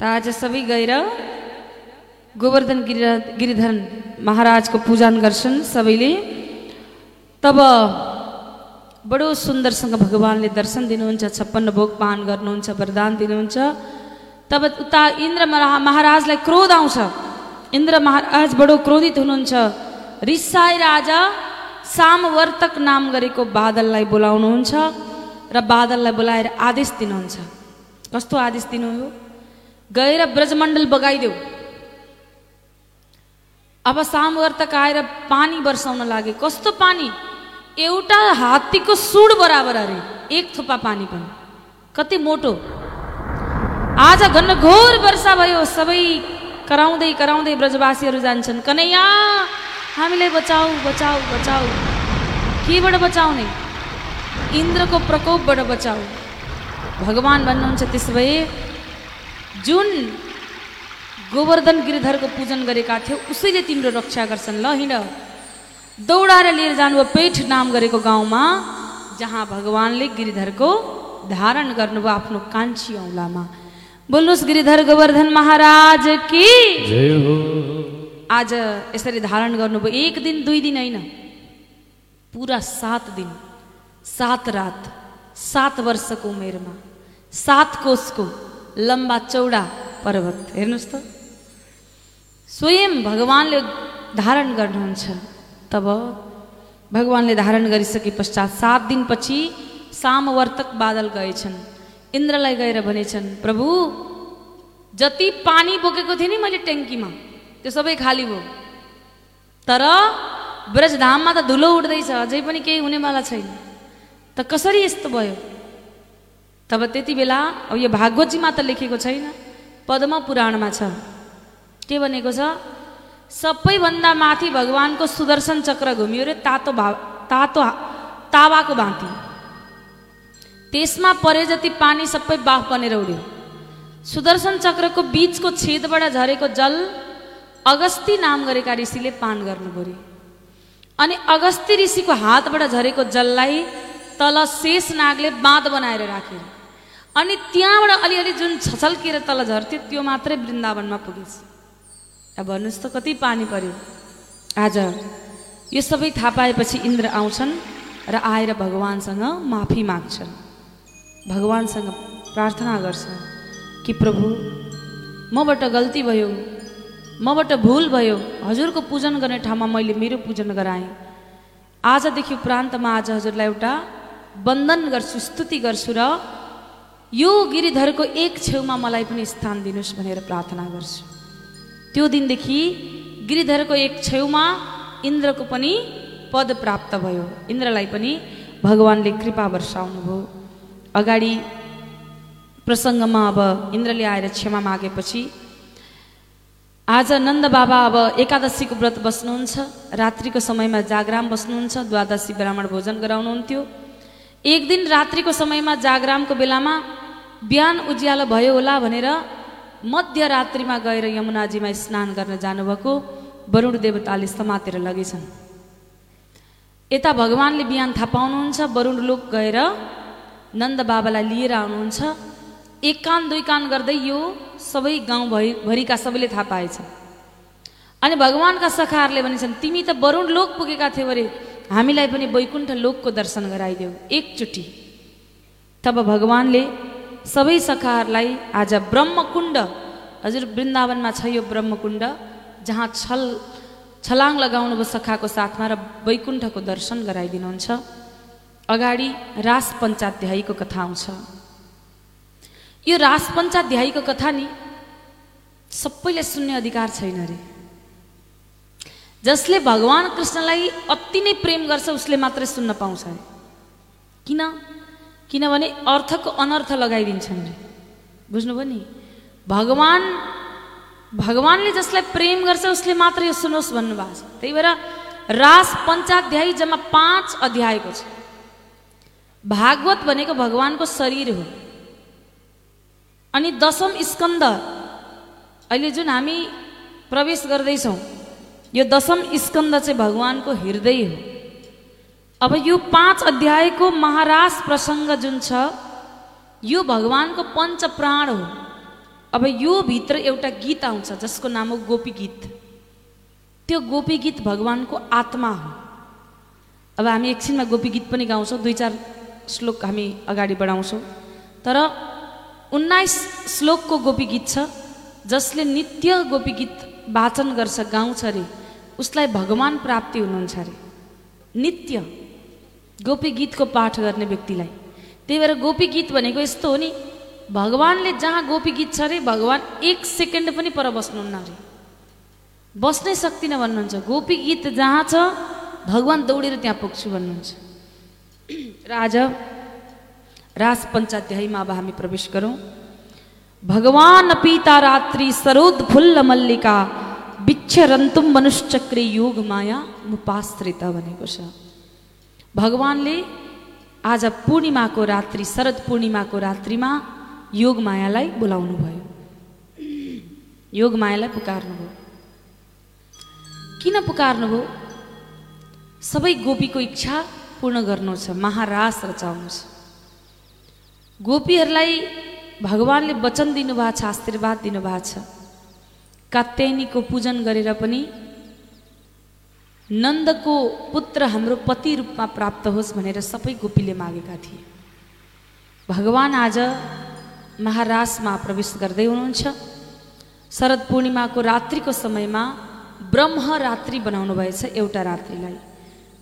त आज सबै गएर गोवर्धन गिरि गिरिधर महाराजको पूजन गर्छन् सबैले। तब बडो सुन्दरसँग भगवान्ले दर्शन दिनुहुन्छ छप्पन्न भोग पान गर्नुहुन्छ वरदान दिनुहुन्छ। तब उता इन्द्र महा- महाराजलाई क्रोध आउँछ। इन्द्र महाराज बडो क्रोधित हुनुहुन्छ। रिसाएर आज सामवर्तक नाम गरेको बादललाई बोलाउनुहुन्छ र बादललाई बोलाएर आदेश दिनुहुन्छ। कस्तो आदेश दिनुभयो गएर ब्रजमण्डल बगाइदेऊ अब सामवर्तक आएर पानी वर्षाउन लागे कस्तो पानी एउटा हात्तीको सुड बराबर अरे एक थोपा पानी पनि कति मोटो आज घनघोर वर्षा भयो सबै कराउँदै कराउँदै ब्रजवासीहरू जान्छन् कन्हैया हामीलाई बचाऊ बचाऊ बचाऊ केबाट बचाउने इन्द्रको प्रकोपबाट बचाऊ भगवान् भन्नुहुन्छ त्यसो भए जुन गोवर्धन गिरिधरको पूजन गरेका थियौ उसैले तिम्रो रक्षा गर्छन्। ल हिँड। दौडाएर लिएर जानुभयो पेठ नाम गरेको गाउँमा जहाँ भगवान्ले गिरिधरको धारण गर्नुभयो आफ्नो कान्छी औँलामा। बोल्नुहोस् गिरिधर गोवर्धन महाराज कि आज यसरी धारण गर्नुभयो? एक दिन दुई दिन होइन। पुरा सात दिन। सात रात। सात वर्षको उमेरमा। सात कोषको लम्बा चौडा पर्वत। हेर्नुहोस् त। स्वयं भगवान्ले धारण गर्नुहुन्छ। तब भगवान्ले धारण गरिसके पश्चात सात दिनपछि सामवर्तक बादल गएछन्। इन्द्रलाई गएर भनेछन् प्रभु जति पानी बोकेको थिएँ नि मैले ट्याङ्कीमा त्यो सबै खाली भयो। तर ब्रजधाममा त धुलो उठ्दैछ अझै पनि केही हुनेवाला छैन। त कसरी यस्तो भयो? तब त्यति बेला अब यो भागवतजीमा त लेखेको छैन। पद्म पुराणमा छ। के भनेको छ? सबैभन्दा माथि भगवान्को सुदर्शन चक्र घुमियो रे तातो भा तातो तावाको भाँति। त्यसमा परे जति पानी सबै बाफ बनेर उड्यो। सुदर्शन चक्रको बिचको छेदबाट झरेको जल अगस्ती नाम गरेका ऋषिले पान गर्नु पर्यो। अनि अगस्ती ऋषिको हातबाट झरेको जललाई तल शेष नागले बाँध बनाएर राखे अनि त्यहाँबाट अलिअलि जुन छछल्किएर तल झर्थ्यो त्यो मात्रै वृन्दावनमा पुगेछ। भन्नुहोस् त कति पानी पर्यो? आज यो सबै थाहा पाएपछि इन्द्र आउँछन् र आएर भगवान्सँग माफी माग्छन्। भगवान्सँग प्रार्थना गर्छन् कि प्रभु मबाट गल्ती भयो मबाट भुल भयो हजुरको पूजन गर्ने ठाउँमा मैले मेरो पूजन गराएँ। आजदेखि उपरान्तमा आज हजुरलाई एउटा वन्दन गर्छु स्तुति गर्छु र यो गिरिधरको एक छेउमा मलाई पनि स्थान दिनुहोस् भनेर प्रार्थना गर्छु। त्यो दिनदेखि गिरिधरको एक छेउमा इन्द्रको पनि पद प्राप्त भयो। इन्द्रलाई पनि भगवान्ले कृपा वर्षाउनु भयो अगाडि प्रसङ्गमा अब इन्द्रले आएर क्षमा मागेपछि आज नन्द बाबा अब एकादशीको व्रत बस्नुहुन्छ। रात्रिको समयमा जागराम बस्नुहुन्छ। द्वादशी ब्राह्मण भोजन गराउनुहुन्थ्यो। एक दिन रात्रिको समयमा जागरामको बेलामा बिहान उज्यालो भयो होला भनेर मध्यरात्रिमा गएर यमुनाजीमा स्नान गर्न जानुभएको वरुण देवताले समातेर लगेछन्। यता भगवान्ले बिहान थाहा पाउनुहुन्छ वरुण लोक गएर नन्द बाबालाई लिएर आउनुहुन्छ। एक कान दुई कान गर्दै यो सबै गाउँ भरि भरिका सबैले थाहा पाएछ अनि भगवान्का सखाहरूले भनेछन् तिमी त वरुण लोक पुगेका थियौ अरे। हामीलाई पनि वैकुण्ठ लोकको दर्शन गराइदेऊ। एकचोटि तब भगवान्ले सबै सखाहरूलाई आज ब्रह्मकुण्ड हजुर वृन्दावनमा छ यो ब्रह्मकुण्ड जहाँ छल छलाङ लगाउनु भयो सखाको साथमा र वैकुण्ठको दर्शन गराइदिनुहुन्छ। अगाडि रास पञ्चाध्यायीको कथा आउँछ। यो रास पञ्चाध्यायीको कथा नि सबैले सुन्ने अधिकार छैन अरे जसले भगवान् कृष्णलाई अति नै प्रेम गर्छ उसले मात्रै सुन्न पाउँछ। अरे किन? किनभने अर्थको अनर्थ लगाइदिन्छन्। रे बुझ्नुभयो नि? भगवान् भगवान्ले जसलाई प्रेम गर्छ उसले मात्र यो सुनोस् भन्नुभएको छ। त्यही भएर रास पञ्चाध्यायी जम्मा पाँच अध्यायको छ। भागवत भनेको भगवान्को शरीर हो। अनि दशम स्कन्द। अहिले जुन हामी प्रवेश गर्दैछौँ यो दशम स्कन्द चाहिँ भगवान्को हृदय हो। अब यो पाँच अध्यायको महारास प्रसङ्ग जुन छ यो भगवान्को पञ्च प्राण हो। अब यो भित्र एउटा गीत आउँछ जसको नाम हो गोपी गीत त्यो गोपी गीत भगवान्को आत्मा हो। अब हामी एकछिनमा गोपी गीत पनि गाउँछौँ दुई चार श्लोक हामी अगाडि बढाउँछौँ। तर उन्नाइस श्लोकको गोपी गीत छ जसले नित्य गोपी गीत वाचन गर्छ गाउँछ अरे। उसलाई भगवान् प्राप्ति हुनुहुन्छ अरे। नित्य गोपी गीतको पाठ गर्ने व्यक्तिलाई। त्यही भएर गोपी गीत भनेको यस्तो हो नि भगवान्ले जहाँ गोपी गीत छ अरे भगवान् एक सेकेन्ड पनि पर बस्नुहुन्न अरे। बस्नै सक्दिनँ भन्नुहुन्छ। गोपी गीत जहाँ छ भगवान् दौडेर त्यहाँ पुग्छु भन्नुहुन्छ। र आज रास पञ्चाध्यायमा अब हामी प्रवेश गरौँ। भगवान् पिता रात्रि सरोद फुल्ल मल्लिका बिच्छरन्तुम मनुष्चक्रे योग माया मुपाश्रित भनेको छ भगवान्ले आज पूर्णिमाको रात्रि शरद पूर्णिमाको रात्रिमा योग मायालाई बोलाउनु भयो योग मायालाई पुकार्नुभयो किन पुकार्नुभयो सबै गोपीको इच्छा पूर्ण गर्नु छ महारास रचाउनु छ गोपीहरूलाई भगवान्ले वचन दिनुभएको छ आशीर्वाद दिनुभएको छ। कात्यायनीको पूजन गरेर पनि नन्दको पुत्र हाम्रो पति रूपमा प्राप्त होस् भनेर सबै गोपीले मागेका थिए। भगवान् आज महारासमा प्रवेश गर्दै हुनुहुन्छ। शरद पूर्णिमाको रात्रिको समयमा ब्रह्म रात्रि बनाउनु भएछ एउटा रात्रिलाई।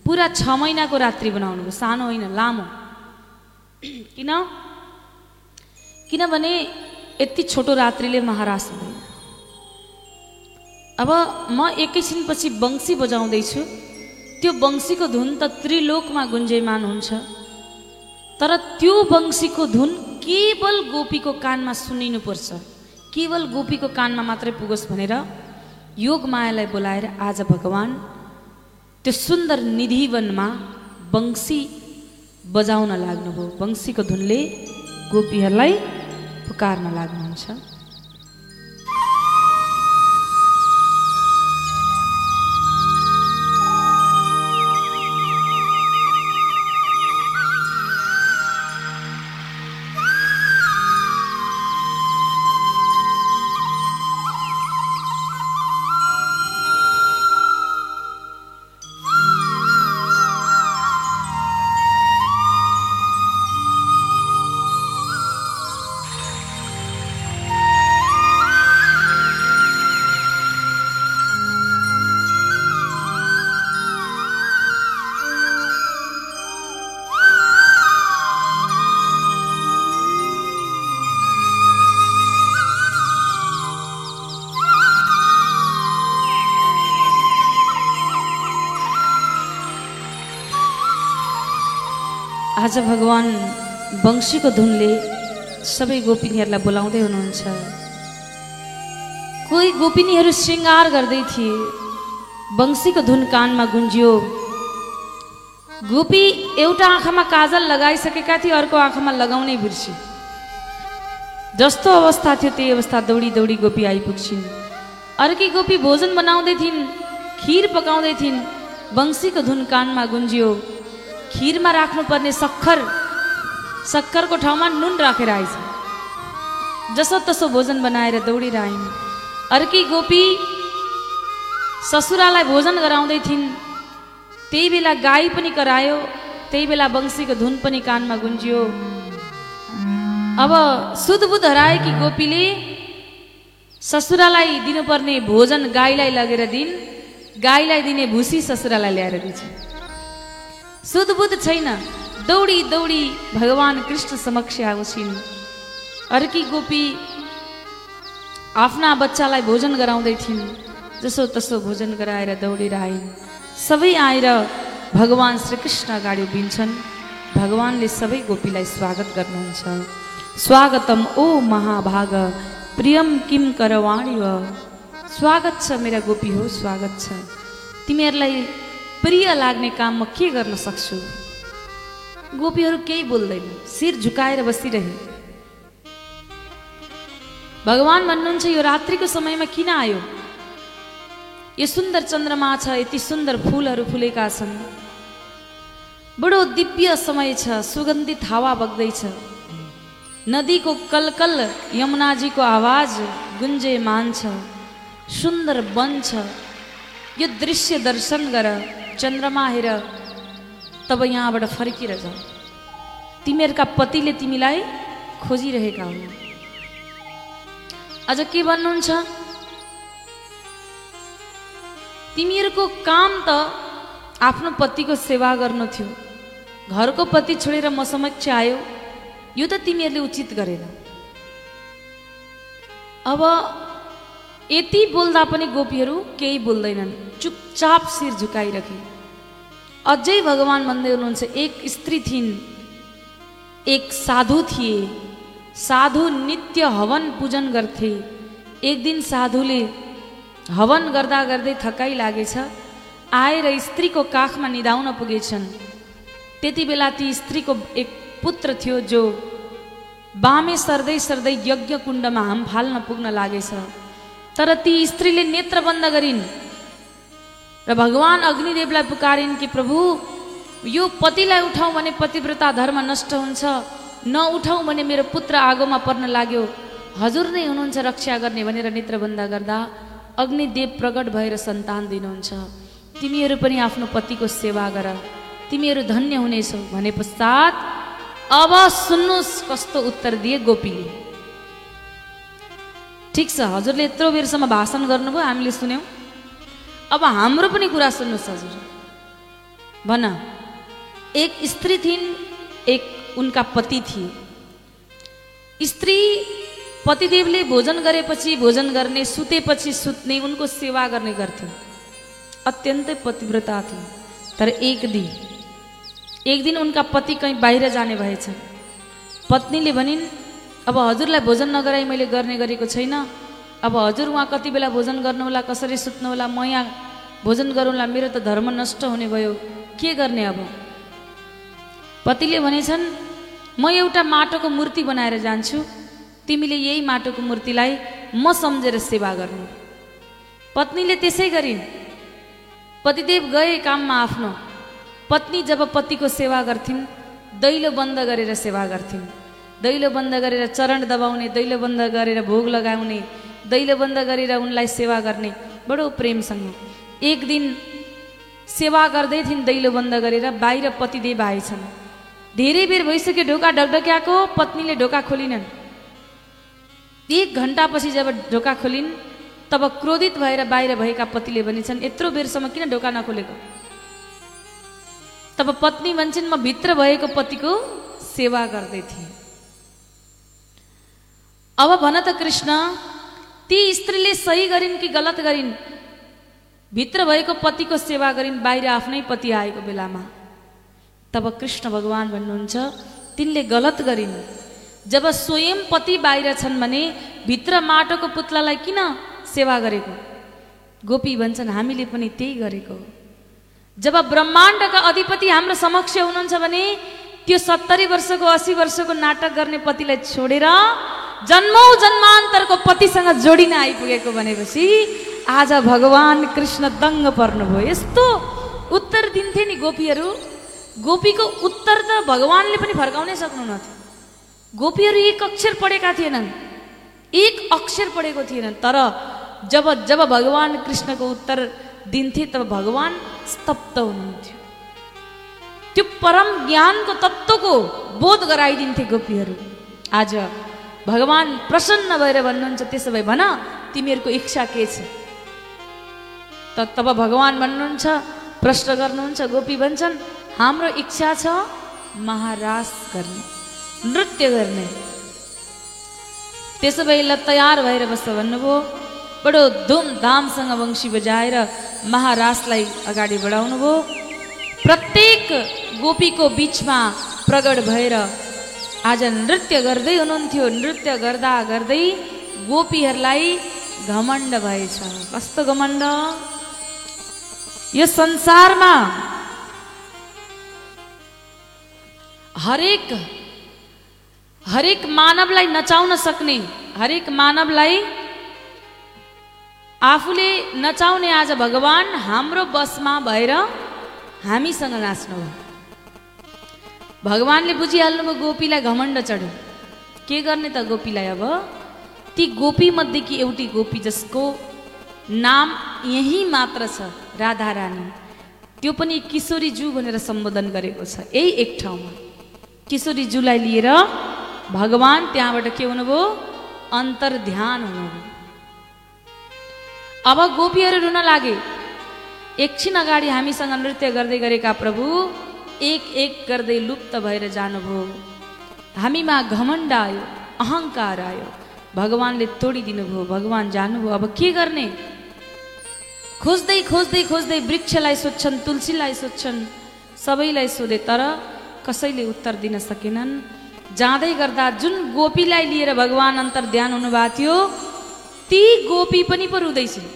पुरा छ महिनाको रात्रि बनाउनु सानो होइन लामो। किन? किनभने यति छोटो रात्रिले महारास हुँदैन अब म एकैछिनपछि वंशी बजाउँदैछु। त्यो वंशीको धुन त त्रिलोकमा गुन्जयमान हुन्छ। तर त्यो वंशीको धुन केवल गोपीको कानमा सुनिनुपर्छ। केवल गोपीको कानमा मात्रै पुगोस् भनेर योग मायालाई बोलाएर आज भगवान् त्यो सुन्दर निधिवनमा वंशी बजाउन लाग्नुभयो। वंशीको धुनले गोपीहरूलाई पुकार्न लाग्नुहुन्छ आज भगवान् वंशीको धुनले सबै गोपिनीहरूलाई बोलाउँदै हुनुहुन्छ। कोही गोपिनीहरू श्रृङ्गार गर्दै थिए। वंशीको धुन कानमा गुन्जियो। गोपी एउटा आँखामा काजल लगाइसकेका थिए अर्को आँखामा लगाउनै बिर्सी जस्तो अवस्था थियो त्यही अवस्था दौडी दौडी गोपी आइपुग्छिन्। अर्की गोपी भोजन बनाउँदै थिइन् खिर पकाउँदै थिइन् वंशीको धुन कानमा गुन्जियो। खिरमा राख्नुपर्ने सक्खर सक्खरको ठाउँमा नुन राखेर आइछ जसो तसो भोजन बनाएर दौडेर आइन् अर्की गोपी ससुरालाई भोजन गराउँदै थिइन्। त्यही बेला गाई पनि करायो त्यही बेला वंशीको धुन पनि कानमा गुन्जियो। अब सुधबुध हराएकी गोपीले ससुरालाई दिनुपर्ने भोजन गाईलाई लगेर दिन्। गाईलाई दिने भुसी ससुरालाई ल्याएर दिन्छ सुधबुध छैन दौडी दौडी भगवान् कृष्ण समक्ष आउँछिन् अर्की गोपी आफ्ना बच्चालाई भोजन गराउँदै थिइन् जसो तसो भोजन गराएर दौडेर आइन् सबै आएर भगवान् श्रीकृष्ण अगाडि उभिन्छन् भगवान्ले सबै गोपीलाई स्वागत गर्नुहुन्छ स्वागतम ओ महाभाग प्रियम किम करवाणी स्वागत छ मेरा गोपी हो स्वागत छ तिमीहरूलाई प्रिय लाग्ने काम म के गर्न सक्छु? गोपीहरू केही बोल्दैन। शिर झुकाएर बसिरहे। भगवान् भन्नुहुन्छ यो रात्रिको समयमा किन आयो? यो सुन्दर चन्द्रमा छ यति सुन्दर फुलहरू फुलेका छन्। बडो दिव्य समय छ सुगन्धित हावा बग्दैछ। नदीको कलकल यमुनाजीको आवाज गुन्जेमान छ। सुन्दर वन छ। यो दृश्य दर्शन गर। चन्द्रमा हेर तब यहाँबाट फर्किएर जाऊ। तिमीहरूका पतिले तिमीलाई खोजिरहेका हुन्। अझ के भन्नुहुन्छ? तिमीहरूको काम त आफ्नो पतिको सेवा गर्नु थियो। घरको पति छोडेर म समक्ष आयो यो त तिमीहरूले उचित गरेन। अब यति बोल्दा पनि गोपीहरू केही बोल्दैनन्। चुपचाप शिर झुकाइरहे अझै भगवान् भन्दै हुनुहुन्छ एक स्त्री थिइन्। एक साधु थिए। साधु नित्य हवन पूजन गर्थे। एक दिन साधुले हवन गर्दा गर्दै थकाइ लागेछ। आएर स्त्रीको काखमा निधाउन पुगेछन्। त्यति बेला ती स्त्रीको एक पुत्र थियो जो बामे सर्दै सर्दै यज्ञ कुण्डमा हाम फाल्न पुग्न लागेछ। तर ती स्त्रीले नेत्र बन्द गरिन्। र भगवान् अग्निदेवलाई पुकारिन् कि प्रभु यो पतिलाई उठाउँ भने पतिव्रता धर्म नष्ट हुन्छ। नउठाउँ भने मेरो पुत्र आगोमा पर्न लाग्यो। हजुर नै हुनुहुन्छ रक्षा गर्ने भनेर नेत्र बन्द गर्दा अग्निदेव प्रकट भएर सन्तान दिनुहुन्छ। तिमीहरू पनि आफ्नो पतिको सेवा गर। तिमीहरू धन्य हुनेछौ। भने पश्चात अब सुन्नुहोस् कस्तो उत्तर दिए गोपीले। ठिक छ हजुरले यत्रो बेरसम्म भाषण गर्नुभयो हामीले सुन्यौँ। अब हाम्रो पनि कुरा सुन्नुहोस् हजुर। भन एक स्त्री थिइन् एक उनका पति थिए। स्त्री पतिदेवले भोजन गरेपछि भोजन गर्ने सुतेपछि सुत्ने उनको सेवा गर्ने गर्थे। अत्यन्तै पतिव्रता थिए। तर एक दिन एक दिन उनका पति कहीँ बाहिर जाने भएछ पत्नीले भनिन् अब हजुरलाई भोजन नगराई मैले गर्ने गरेको छैन। अब हजुर उहाँ कति बेला भोजन गर्नुहोला कसरी सुत्नुहोला म यहाँ भोजन गरौँला मेरो त धर्म नष्ट हुने भयो। के गर्ने अब? पतिले भनेछन् म एउटा माटोको मूर्ति बनाएर जान्छु। तिमीले यही माटोको मूर्तिलाई म सम्झेर सेवा गर्नु। पत्नीले त्यसै गरिन् पतिदेव गए काममा आफ्नो। पत्नी जब पतिको सेवा गर्थिन् दैलो बन्द गरेर सेवा गर्थिन्। दैलो बन्द गरेर चरण दबाउने दैलो बन्द गरेर भोग लगाउने दैलो बन्द गरेर उनलाई सेवा गर्ने बडो प्रेमसँग। एक दिन सेवा गर्दै थिइन् दैलो बन्द गरेर बाहिर पतिदेव आएछन् धेरै बेर भइसक्यो ढोका ढकढक्याएको पत्नीले ढोका खोलिनन्। एक घन्टापछि जब ढोका खोलिन् तब क्रोधित भएर बाहिर भएका पतिले भनिन्छन् यत्रो बेरसम्म किन ढोका नखोलेको? तब पत्नी भन्छन् म भित्र भएको पतिको सेवा गर्दै थिएँ। अब भन त कृष्ण ती स्त्रीले सही गरिन् कि गलत गरिन्? भित्र भएको पतिको सेवा गरिन् बाहिर आफ्नै पति आएको बेलामा। तब कृष्ण भगवान् भन्नुहुन्छ तिनले गलत गरिन्। जब स्वयं पति बाहिर छन् भने भित्र माटोको पुत्लालाई किन सेवा गरेको? गोपी भन्छन् हामीले पनि त्यही गरेको। जब ब्रह्माण्डका अधिपति हाम्रो समक्ष हुनुहुन्छ भने त्यो सत्तरी वर्षको असी वर्षको नाटक गर्ने पतिलाई छोडेर जन्मौ जन्मान्तरको पतिसँग जोडिन आइपुगेको भनेपछि आज भगवान् कृष्ण दङ्ग पर्नुभयो। यस्तो उत्तर दिन्थे नि गोपीहरू। गोपीको उत्तर त भगवान्ले पनि फर्काउनै सक्नुहुन्थ्यो गोपीहरू एक अक्षर पढेका थिएनन्। एक अक्षर पढेको थिएनन्। तर जब जब भगवान् कृष्णको उत्तर दिन्थे तब भगवान् स्तब्ध हुनुहुन्थ्यो। त्यो परम ज्ञानको तत्त्वको बोध गराइदिन्थे गोपीहरू। आज भगवान् प्रसन्न भएर भन्नुहुन्छ त्यसो भए भन तिमीहरूको इच्छा के छ? त तब भगवान् भन्नुहुन्छ प्रश्न गर्नुहुन्छ गोपी भन्छन् हाम्रो इच्छा छ महारास गर्ने नृत्य गर्ने. त्यसो भए ल तयार भएर बस्छ भन्नुभयो। बडो धुमधामसँग वंशी बजाएर महारासलाई अगाडि बढाउनु भयो प्रत्येक गोपीको बिचमा प्रगट भएर आज नृत्य गर्दै हुनुहुन्थ्यो। नृत्य गर्दा गर्दै गोपीहरूलाई घमण्ड भएछ। कस्तो घमण्ड? यो संसारमा हरेक हरेक मानवलाई नचाउन सक्ने हरेक मानवलाई आफूले नचाउने आज भगवान् हाम्रो बसमा भएर हामीसँग नाच्नु भगवान्ले बुझिहाल्नुभयो गोपीलाई घमण्ड चढ्यो। के गर्ने त गोपीलाई अब? ती गोपीमध्येकी एउटी गोपी जसको नाम यही मात्र छ राधा रानी त्यो पनि किशोरीजू भनेर सम्बोधन गरेको छ यही एक ठाउँमा। किशोरीजूलाई लिएर भगवान् त्यहाँबाट के हुनुभयो? अन्तर ध्यान हुनुभयो। अब गोपीहरू रुन लागे। एकछिन अगाडि हामीसँग नृत्य गर्दै गरेका प्रभु एक एक गर्दै लुप्त भएर जानुभयो हामीमा घमण्ड आयो अहङ्कार आयो। भगवान्ले तोडिदिनु भयो भगवान् जानुभयो अब के गर्ने? खोज्दै खोज्दै खोज्दै वृक्षलाई सोध्छन् तुलसीलाई सोध्छन्। सबैलाई सोधे तर कसैले उत्तर दिन सकेनन्? जाँदै गर्दा जुन गोपीलाई लिएर भगवान् अन्तर ध्यान हुनुभएको थियो ती गोपी पनि पो रुँदैछन्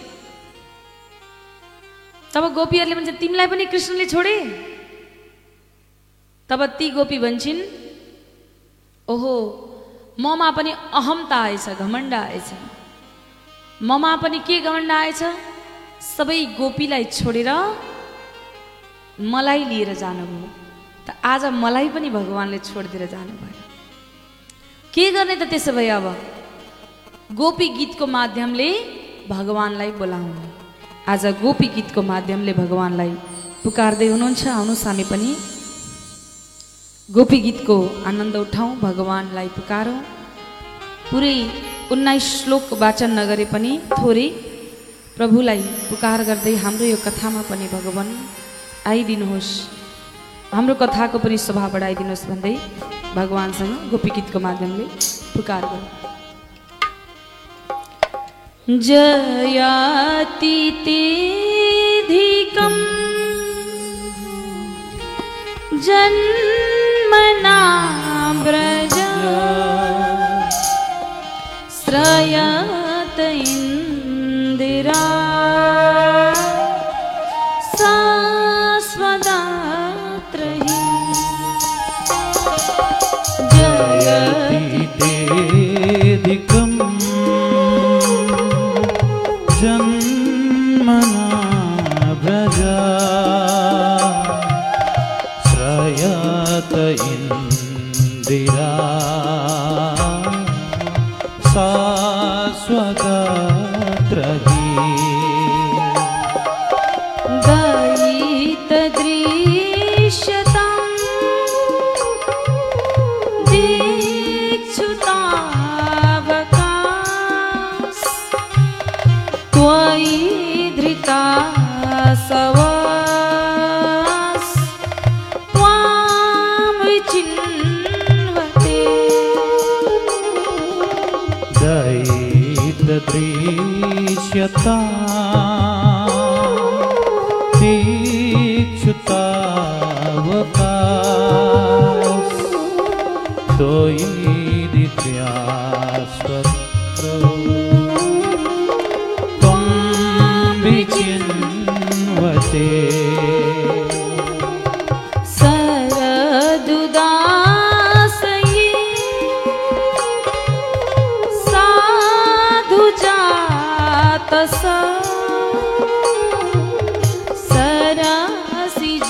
तब गोपीहरूले भन्छ तिमीलाई पनि कृष्णले छोडे? तब ती गोपी भन्छन् ओहो ममा पनि अहमता आएछ घमण्ड आएछ। ममा पनि के घमण्ड आएछ? सबै गोपीलाई छोडेर मलाई लिएर जानुभयो। त आज मलाई पनि भगवान्ले छोडिदिएर जानुभयो। के गर्ने त त्यसो भए अब? गोपी गीतको माध्यमले भगवान्लाई बोलाउनु। आज गोपी गीतको माध्यमले भगवान्लाई पुकार्दै हुनुहुन्छ। आउनुहोस् हामी पनि गोपी गीतको आनन्द उठाउँ भगवान्लाई पुकारौँ। पुरै उन्नाइस श्लोक वाचन नगरे पनि थोरै प्रभुलाई पुकार गर्दै हाम्रो यो कथामा पनि भगवान् आइदिनुहोस्। हाम्रो कथाको पनि शोभा बढाइदिनुहोस् भन्दै भगवान्सँग गोपी गीतको माध्यमले पुकार गरौँ। जयातिथिकम् मना व्रज श्रय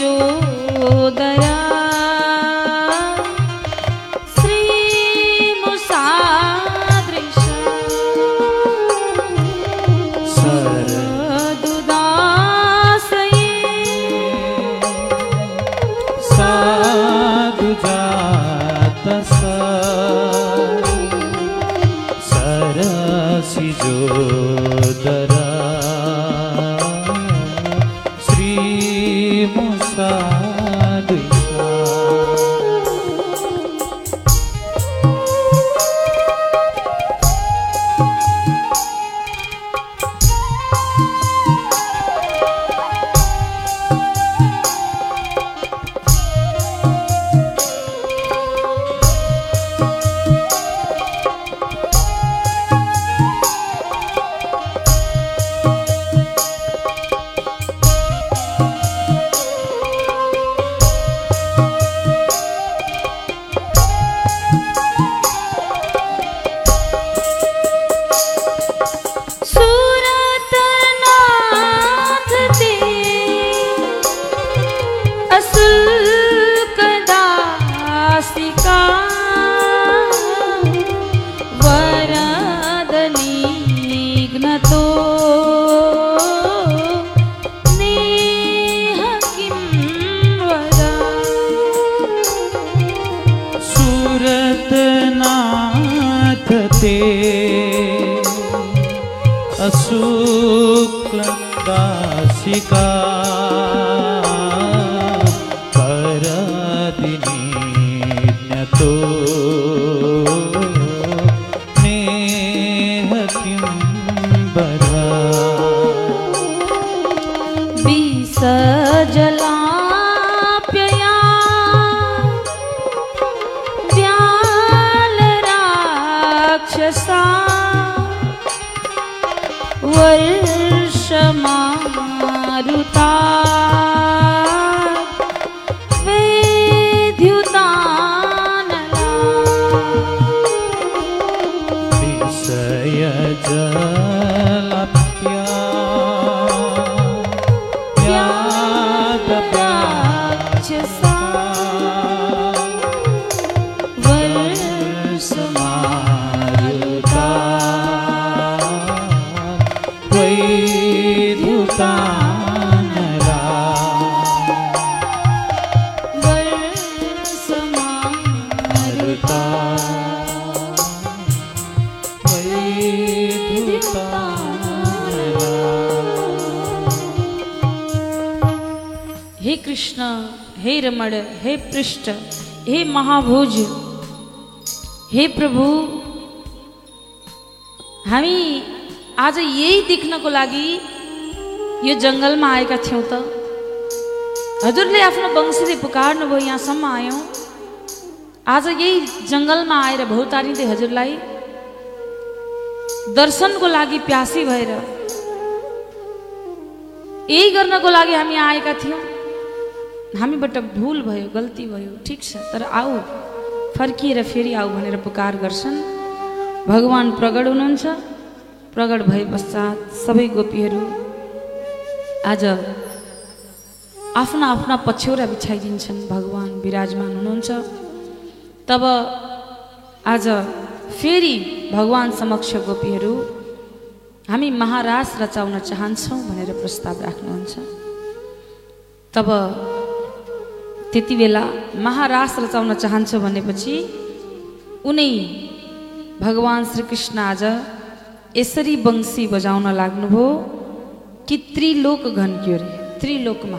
মজুদ हे कृष्ण, हे रमण, हे पृष्ठ, हे महाभोज, हे प्रभु। हामी आज यही देख्नको लागि यो जङ्गलमा आएका थियौँ त? हजुरले आफ्नो वंशीले पुकार्नुभयो यहाँसम्म आयौँ आज यही जङ्गलमा आएर भौतारिँदै हजुरलाई दर्शनको लागि प्यासी भएर यही गर्नको लागि हामी आएका थियौँ हामीबाट भुल भयो गल्ती भयो ठिक छ तर आऊ फर्किएर फेरि आऊ भनेर पुकार गर्छन् भगवान् प्रगट हुनुहुन्छ प्रगट भए पश्चात सबै गोपीहरू आज आफ्ना आफ्ना पछ्यौरा बिछाइदिन्छन् भगवान् विराजमान हुनुहुन्छ। तब आज फेरि भगवान् समक्ष गोपीहरू हामी महारास रचाउन चाहन्छौँ भनेर प्रस्ताव राख्नुहुन्छ। तब त्यति बेला महारास रचाउन चाहन्छ भनेपछि उनै भगवान् श्रीकृष्ण आज यसरी वंशी बजाउन लाग्नुभयो। कि त्रिलोक घन्क्यो रे त्रिलोकमा।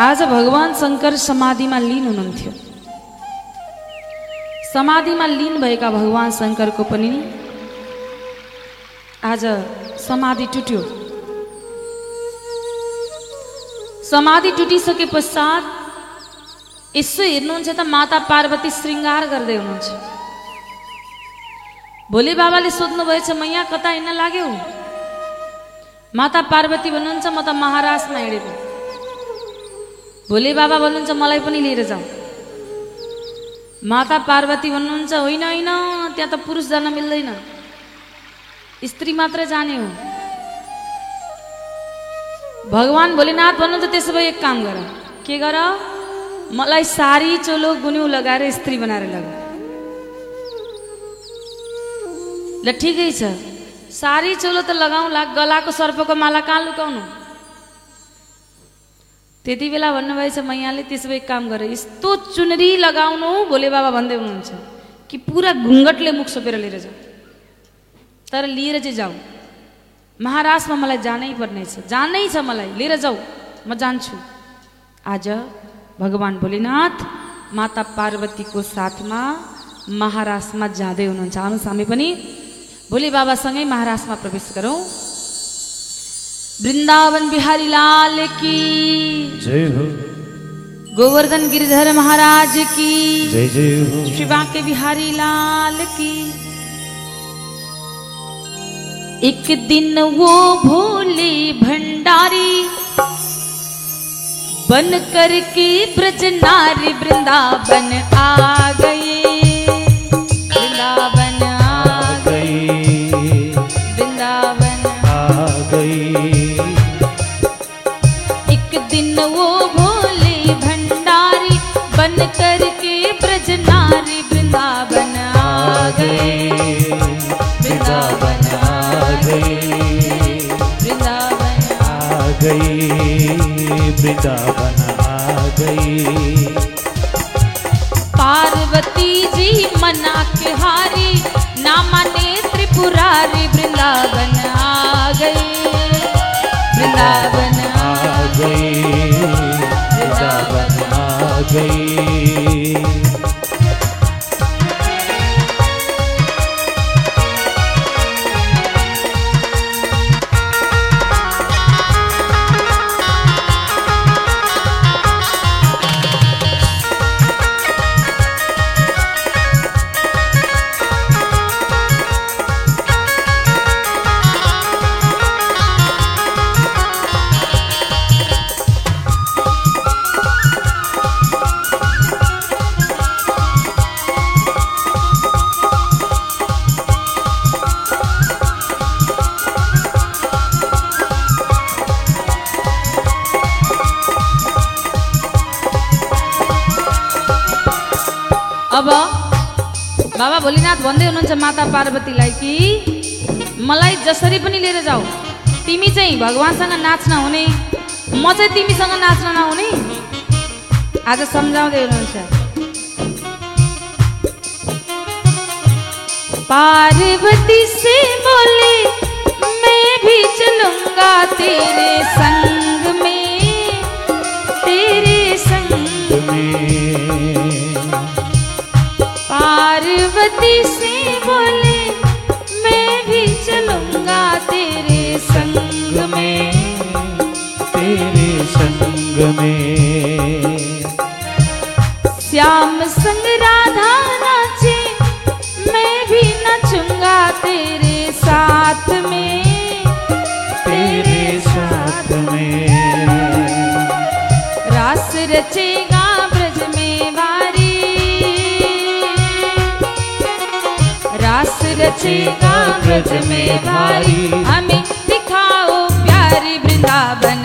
आज भगवान् शङ्कर समाधिमा लिन हुनुहुन्थ्यो। समाधिमा लिन भएका भगवान् शङ्करको पनि आज समाधि टुट्यो। समाधि टुटिसके पश्चात यसो हेर्नुहुन्छ त माता पार्वती श्रृङ्गार गर्दै हुनुहुन्छ। भोले बाबाले सोध्नुभएछ म यहाँ कता हिँड्न लाग्यो? माता पार्वती भन्नुहुन्छ म त महाराजमा हिँडेको भोले बाबा भन्नुहुन्छ मलाई पनि लिएर जाऊ। माता पार्वती भन्नुहुन्छ होइन होइन त्यहाँ त पुरुष जान मिल्दैन। स्त्री मात्र जाने हो। भगवान् भोलेनाथ भन्नुहुन्छ त्यसो भए एक काम गर। के गर? मलाई सारी चोलो गुन्यु लगाएर स्त्री बनाएर लग। ल ठिकै छ। सारी चोलो त लगाउँला गलाको सर्पको माला कहाँ लुकाउनु? त्यति बेला भन्नुभएछ मैयाले त्यसो भए काम गर यस्तो चुनरी लगाउनु भोले बाबा भन्दै हुनुहुन्छ। कि पुरा घुङ्गटले मुख सोपेर लिएर जाऊ। तर लिएर चाहिँ जाऊ। महाराजमा मलाई जानै पर्नेछ जानै छ मलाई। लिएर जाऊ। म जान्छु। आज भगवान् भोलेनाथ माता पार्वतीको साथमा महाराजमा जाँदै हुनुहुन्छ। आउनुहोस् हामी पनि। भोले बाबा बाबासँगै महाराजमा प्रवेश गरौँ वृन्दावन बिहारी लाल की जय हो। गोवर्धन गिरिधर महाराज की जय जय हो। श्री बांके बिहारी लाल की। एक दिन वो भोले भंडारी बन करके ब्रज नारी वृंदावन आ गए। गई वृंदावन आ गई। पार्वती जी मना के हारी ना माने त्रिपुरारी वृंदावन आ गई। वृंदावन आ गई वृंदावन आ गई। भोलिनाथ भन्दै हुनुहुन्छ माता पार्वतीलाई कि मलाई जसरी पनि लिएर जाऊ तिमी चाहिँ भगवान्सँग नाच्न हुने म चाहिँ तिमीसँग नाच्न नहुने? आज सम्झाउँदै हुनुहुन्छ। पार्वती से संग में श्याम संग राधा नाचे मैं भी नचूँगा तेरे साथ में। तेरे साथ में। रास रचेगा ब्रज में वारी। रास रचेगा ब्रज में वारी। हमें दिखाओ प्यारी वृंदावन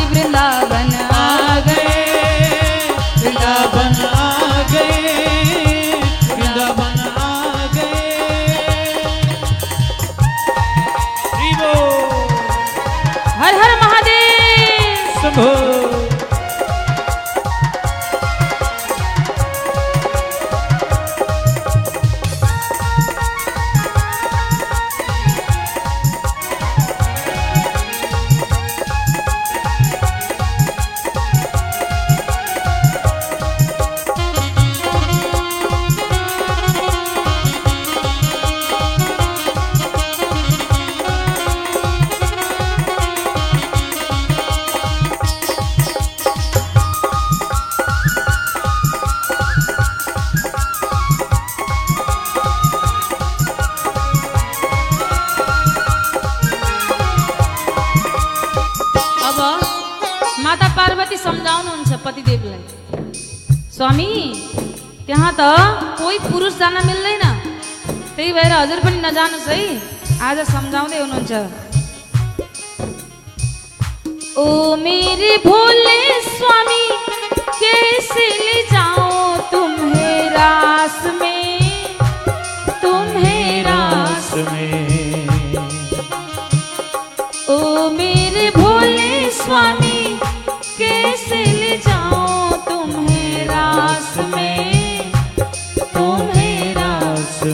हजुर पनि नजानुहोस् है। आज सम्झाउँदै हुनुहुन्छ। ओ मेरे भोले स्वामी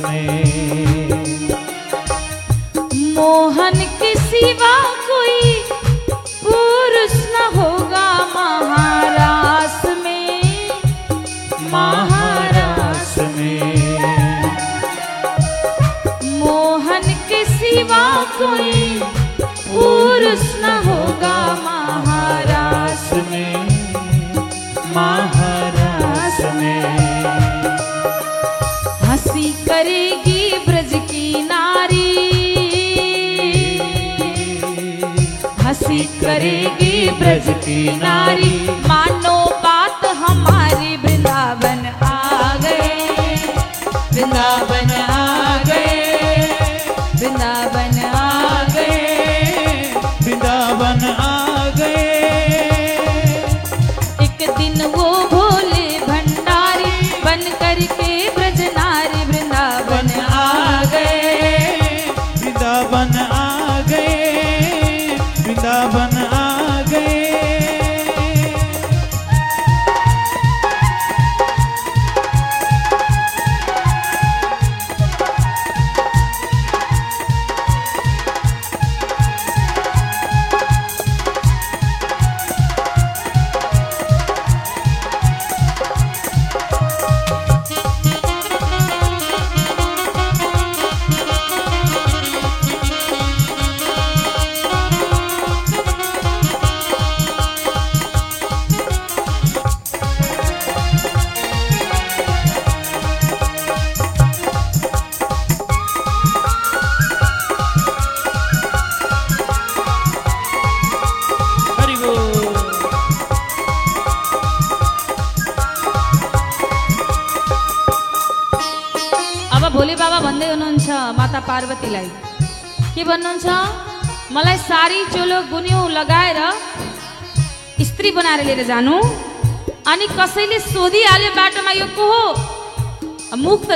में। मोहन के सिवा ब्रज की नारी मानो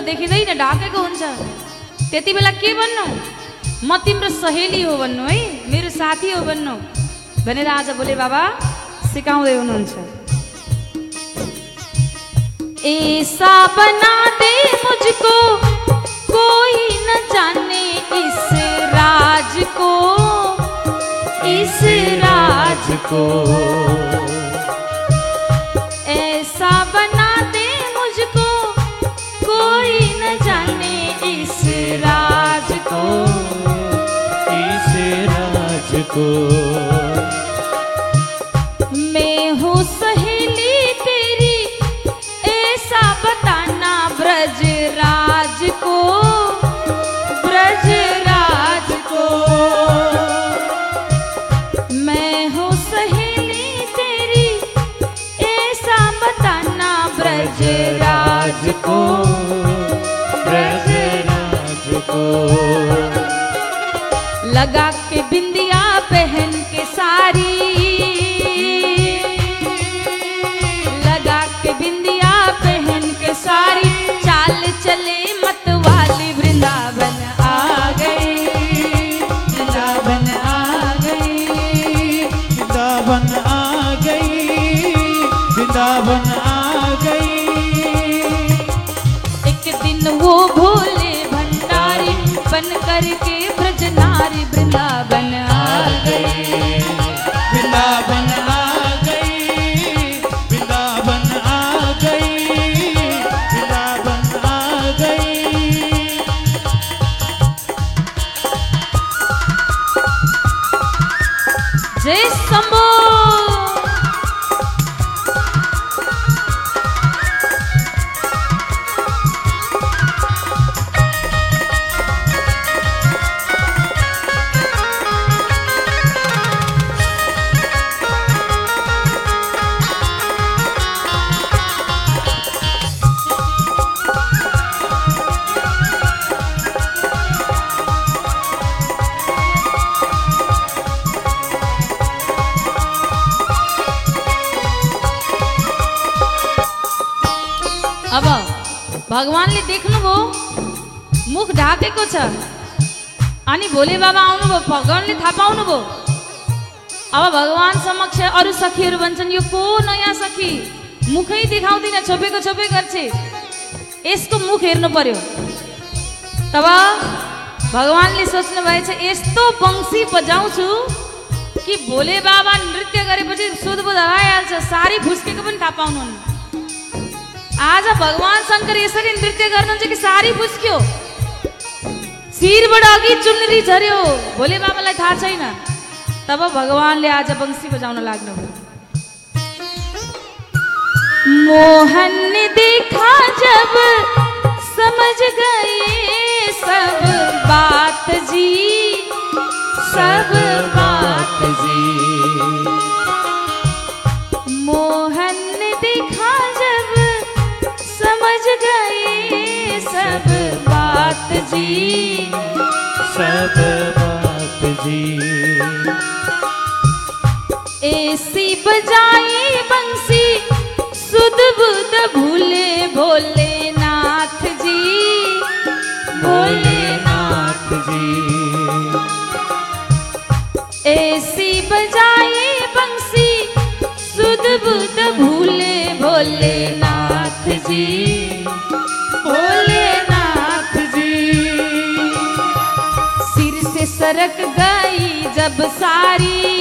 देखिँदैन ढाकेको हुन्छ। त्यति बेला के भन्नु? म तिम्रो सहेली हो भन्नु है मेरो साथी हो भन्नु। भनेर आज भोले बाबा सिकाउँदै हुनुहुन्छ। ऐसा बना दे मुझको कोई न जाने इस राज को इस राज को। मैं हूँ सहेली तेरी ऐसा बताना ब्रज राज को को। मैं हूँ सहेली तेरी ऐसा बताना ब्रज राज को। सखीहरू भन्छन् यो को नयाँ सखी? मुखै देखाउँदिन छोपेको छोपे गर्छ। यसको मुख हेर्नु पर्यो। तब भगवान्ले सोच्नु भएछ यस्तो वंशी बजाउँछु कि भोले बाबा नृत्य गरेपछि सुधबुध हराइहाल्छ सारी फुस्केको पनि थाहा पाउनुहुन्न। आज भगवान शङ्कर यसरी नृत्य गर्नुहुन्छ कि सारी फुस्क्यो शिरबाट अघि चुनरी झर्यो भोले बाबालाई थाहा छैन। तब भगवानले आज वंशी बजाउन लाग्नुभयो मोहन ने देखा जब समझ गए सब बात जी, सब बात जी। मोहन ने देखा जब समझ गए सब बात जी, सब बात जी। ऐसी बजाई बंसी सुध बुध भूले भोलेनाथ जी। भोलेनाथ जी। ऐसी बजाए बंसी सुध बुध भूले भोलेनाथ जी। भोलेनाथ जी। सिर से सरक गई जब सारी।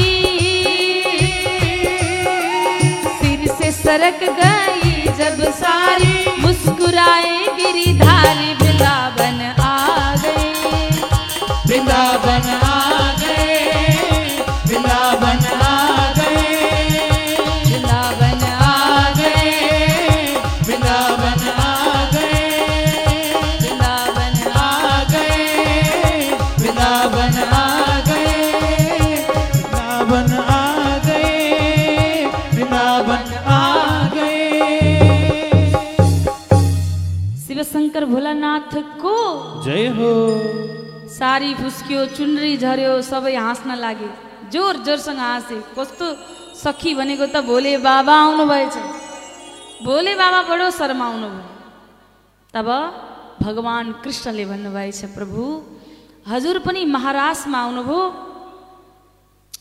सरक गई जब सारी मुस्कुराए गिरिधारी फुस्क्यो चुनरी झर्यो सबै हाँस्न लागे। जोर जोरसँग हाँसे। कस्तो सखी भनेको त भोले बाबा आउनुभएछ। भोले बाबा बडो शर्माउनु भयो। तब भगवान् कृष्णले भन्नुभएछ प्रभु हजुर पनि महाराजमा आउनुभयो।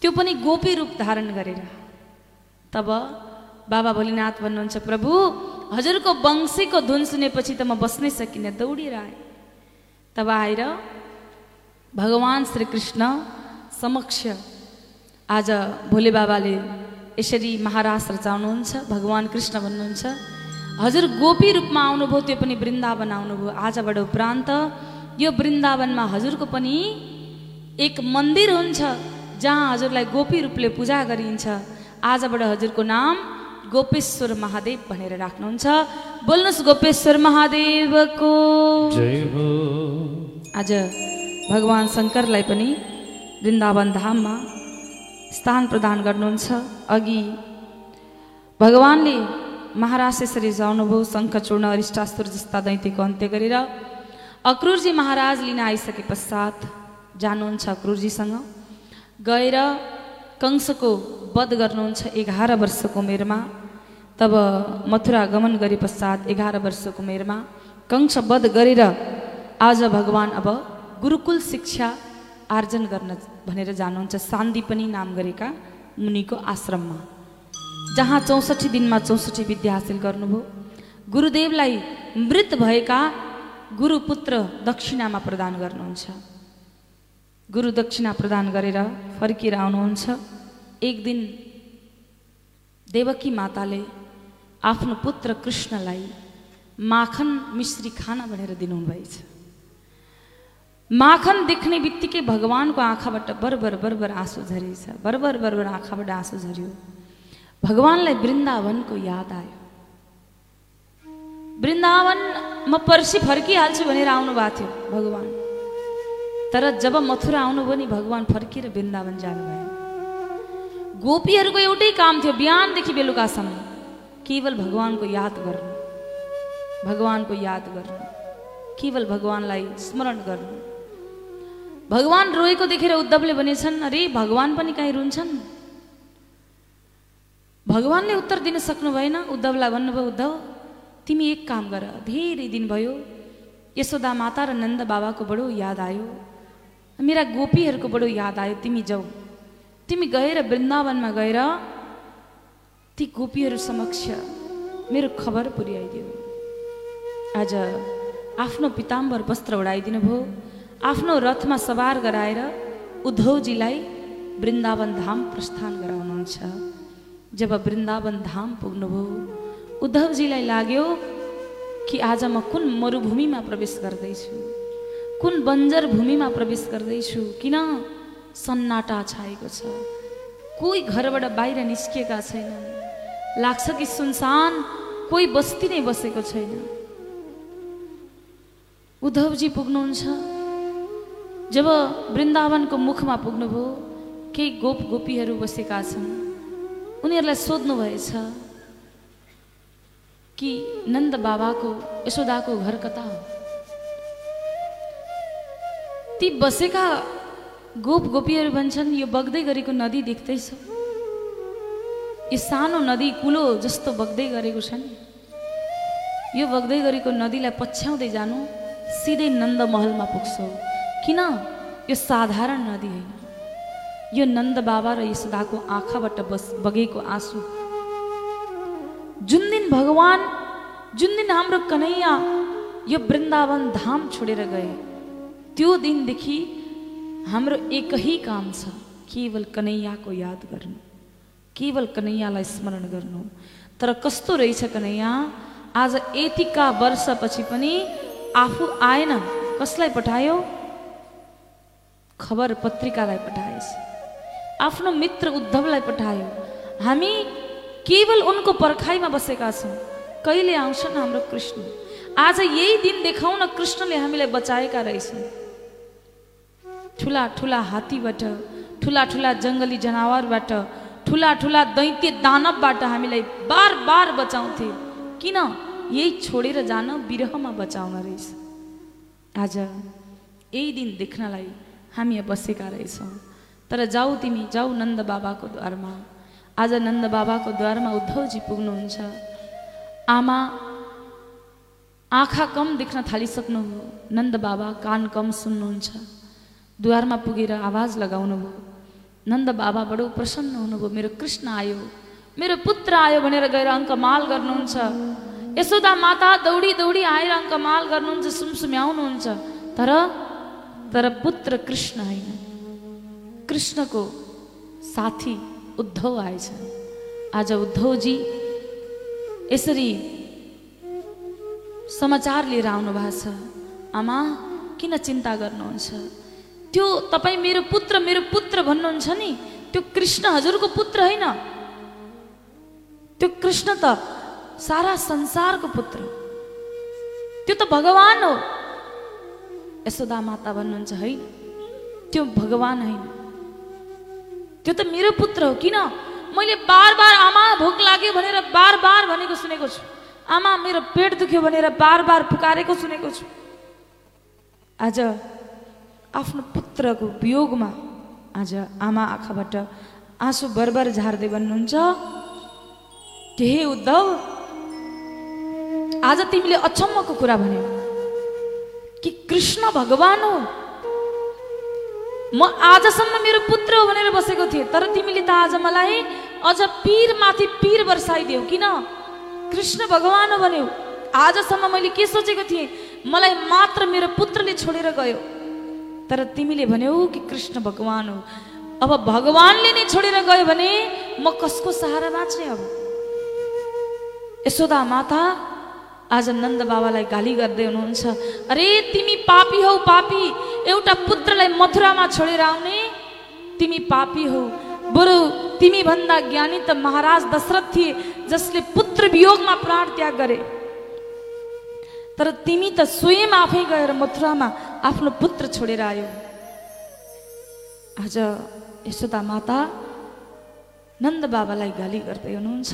त्यो पनि गोपी रूप धारण गरेर तब बाबा भोलिनाथ भन्नुहुन्छ प्रभु हजुरको वंशीको धुन सुनेपछि त म बस्नै सकिनँ दौडिएर आएँ तब आएर भगवान् श्रीकृष्ण समक्ष आज भोले बाबाले यसरी महाराज रचाउनुहुन्छ भगवान् कृष्ण भन्नुहुन्छ। हजुर गोपी रूपमा आउनुभयो त्यो पनि वृन्दावन आउनुभयो। आजबाट उपरान्त यो वृन्दावनमा हजुरको पनि एक मन्दिर हुन्छ जहाँ हजुरलाई गोपी रूपले पूजा गरिन्छ। आजबाट हजुरको नाम गोपेश्वर महादेव भनेर राख्नुहुन्छ। बोल्नुहोस् गोपेश्वर महादेवको। आज भगवान् शङ्करलाई पनि वृन्दावन धाममा स्थान प्रदान गर्नुहुन्छ। अघि भगवान्ले महाराज यसरी जाउनुभयो शङ्खचूर्ण अरिष्टासुर जस्ता दैत्यको अन्त्य गरेर अक्रुरजी महाराज लिन आइसके पश्चात जानुहुन्छ अक्रुरजीसँग। गएर कंसको वध गर्नुहुन्छ एघार वर्षको उमेरमा तब मथुरा गमन गरे पश्चात एघार वर्षको उमेरमा कंस वध गरेर आज भगवान् अब गुरुकुल शिक्षा आर्जन गर्न भनेर जानुहुन्छ सान्दीपनी नाम गरेका मुनिको आश्रममा जहाँ चौसठी दिनमा चौसठी विद्या हासिल गर्नुभयो। गुरुदेवलाई मृत भएका गुरुपुत्र दक्षिणामा प्रदान गर्नुहुन्छ। गुरु दक्षिणा प्रदान गरेर फर्किएर आउनुहुन्छ। एक दिन देवकी माताले आफ्नो पुत्र कृष्णलाई माखन मिश्री खाना भनेर दिनुभएछ। माखन देख्ने बित्तिकै भगवान्को आँखाबाट बरबर बरबर आँसु झरेछ बरबर बरबर आँखाबाट आँसु झऱ्यो भगवान्लाई वृन्दावनको याद आयो। वृन्दावन म पर्सि फर्किहाल्छु भनेर आउनु भएको थियो भगवान्। तर जब मथुरा आउनुभयो नि भगवान् फर्किएर वृन्दावन जानुभयो गोपीहरूको एउटै काम थियो बिहानदेखि बेलुकासम्म केवल भगवान्को याद गर्नु। भगवान्को याद गर्नु। केवल भगवान्लाई स्मरण गर्नु। भगवान् रोएको देखेर उद्धवले भनेछन् अरे भगवान् पनि काहीँ रुन्छन्? भगवान्ले उत्तर दिन सक्नु भएन। उद्धवलाई भन्नुभयो उद्धव तिमी एक काम गर। धेरै दिन भयो यशोदा माता र नन्द बाबाको बडो याद आयो। मेरा गोपीहरूको बडो याद आयो। तिमी जाऊ। तिमी गएर वृन्दावनमा गएर ती गोपीहरू समक्ष मेरो खबर पुर्याइदियो आज आफ्नो पिताम्बर वस्त्र उडाइदिनु भयो आफ्नो रथमा सवार गराएर उद्धवजीलाई वृन्दावन धाम प्रस्थान गराउनुहुन्छ। जब वृन्दावन धाम पुग्नुभयो उद्धवजीलाई लाग्यो कि आज म कुन मरुभूमिमा प्रवेश गर्दैछु? कुन बन्जर भूमिमा प्रवेश गर्दैछु? किन सन्नाटा छाएको छ? कोही घरबाट बाहिर निस्किएका छैनन्। लाग्छ कि सुनसान कोही बस्ती नै बसेको छैन। उद्धवजी पुग्नुहुन्छ। जब वृन्दावनको मुखमा पुग्नुभयो केही गोप गोपीहरू बसेका छन्। उनीहरूलाई सोध्नुभएछ कि नन्द बाबाको यशोदाको घर कता हो? ती बसेका गोप गोपीहरू भन्छन् यो बग्दै गरेको नदी देख्दैछ। यो सानो नदी कुलो जस्तो बग्दै गरेको छ नि। यो बग्दै गरेको नदीलाई पछ्याउँदै जानु सिधै नन्द महलमा पुग्छौ किन यो साधारण नदी होइन यो नन्द बाबा र यशोदाको आँखाबाट बस बगेको आँसु। जुन दिन भगवान जुन दिन हाम्रो कन्हैया यो वृन्दावन धाम छोडेर गए त्यो दिनदेखि हाम्रो एकै काम छ केवल कन्हैयाको याद गर्नु केवल कन्हैयालाई स्मरण गर्नु तर कस्तो रहेछ कन्हैया आज यतिका वर्षपछि पनि आफू आएन कसलाई पठायो? खबर पत्रिकालाई पठाएछ। आफ्नो मित्र उद्धवलाई पठायो। हामी केवल उनको पर्खाइमा बसेका छौँ। कहिले आउँछन् हाम्रो कृष्ण? आज यही दिन देखाउन कृष्णले हामीलाई बचाएका रहेछन्। ठुला ठुला हात्तीबाट ठुला ठुला जङ्गली जनावरबाट ठुला ठुला दैत्य दानवबाट हामीलाई बार बार बचाउँथे। किन? यही छोडेर जान विरहमा बचाउन रहेछ। आज यही दिन देख्नलाई हामी यहाँ बसेका रहेछौँ तर जाऊ तिमी जाऊ नन्द बाबाको द्वारमा। आज नन्द बाबाको द्वारमा उद्धवजी पुग्नुहुन्छ। आमा आँखा कम देख्न थालिसक्नुभयो। नन्द बाबा कान कम सुन्नुहुन्छ। द्वारमा पुगेर आवाज लगाउनु भयो नन्द बाबा बडो प्रसन्न हुनुभयो। मेरो कृष्ण आयो। मेरो पुत्र आयो भनेर गएर अङ्कमाल गर्नुहुन्छ। यशोदा माता दौडी दौडी आएर अङ्कमाल गर्नुहुन्छ सुमसुम्याउनुहुन्छ। तर तर पुत्र कृष्ण होइन कृष्णको साथी उद्धव आएछन् आज उद्धवजी यसरी समाचार लिएर आउनु भएको छ आमा किन चिन्ता गर्नुहुन्छ त्यो तपाईँ मेरो पुत्र मेरो पुत्र भन्नुहुन्छ नि त्यो कृष्ण हजुरको पुत्र होइन त्यो कृष्ण त सारा संसारको पुत्र त्यो त भगवान हो यशोदा माता भन्नुहुन्छ होइन त्यो भगवान होइन। त्यो त मेरो पुत्र हो किन? मैले बार बार आमा भोक लाग्यो भनेर बार बार भनेको सुनेको छु। आमा मेरो पेट दुख्यो भनेर बार बार पुकारेको सुनेको छु। आज आफ्नो पुत्रको वियोगमा आज आमा आँखाबाट आँसु बरबर झार्दै भन्नुहुन्छ के हे उद्धव? आज तिमीले अचम्मको कुरा भन्यौ। कि कृष्ण भगवान हो म आजसम्म मेरो पुत्र हो भनेर बसेको थिएँ तर तिमीले त आज मलाई अझ पीर माथि पीर वर्षाइदेऊ किन? कृष्ण भगवान हो भन्यौ। आजसम्म मैले के सोचेको थिएँ? मलाई मात्र मेरो पुत्रले छोडेर गयो। तर तिमीले भन्यौ कि कृष्ण भगवान हो। अब भगवानले नै छोडेर गयो भने म कसको सहारा बाँच्ने अब यशोदा माता आज नन्द बाबालाई गाली गर्दै हुनुहुन्छ। अरे तिमी पापी हौ पापी। एउटा पुत्रलाई मथुरामा छोडेर आउने। तिमी पापी हौ। बरु तिमी भन्दा ज्ञानी त महाराज दशरथ थिए जसले पुत्र वियोगमा प्राण त्याग गरे। तर तिमी त स्वयं आफै गएर मथुरामा आफ्नो पुत्र छोडेर आयो। आज यशोदा माता नन्द बाबालाई गाली गर्दै हुनुहुन्छ।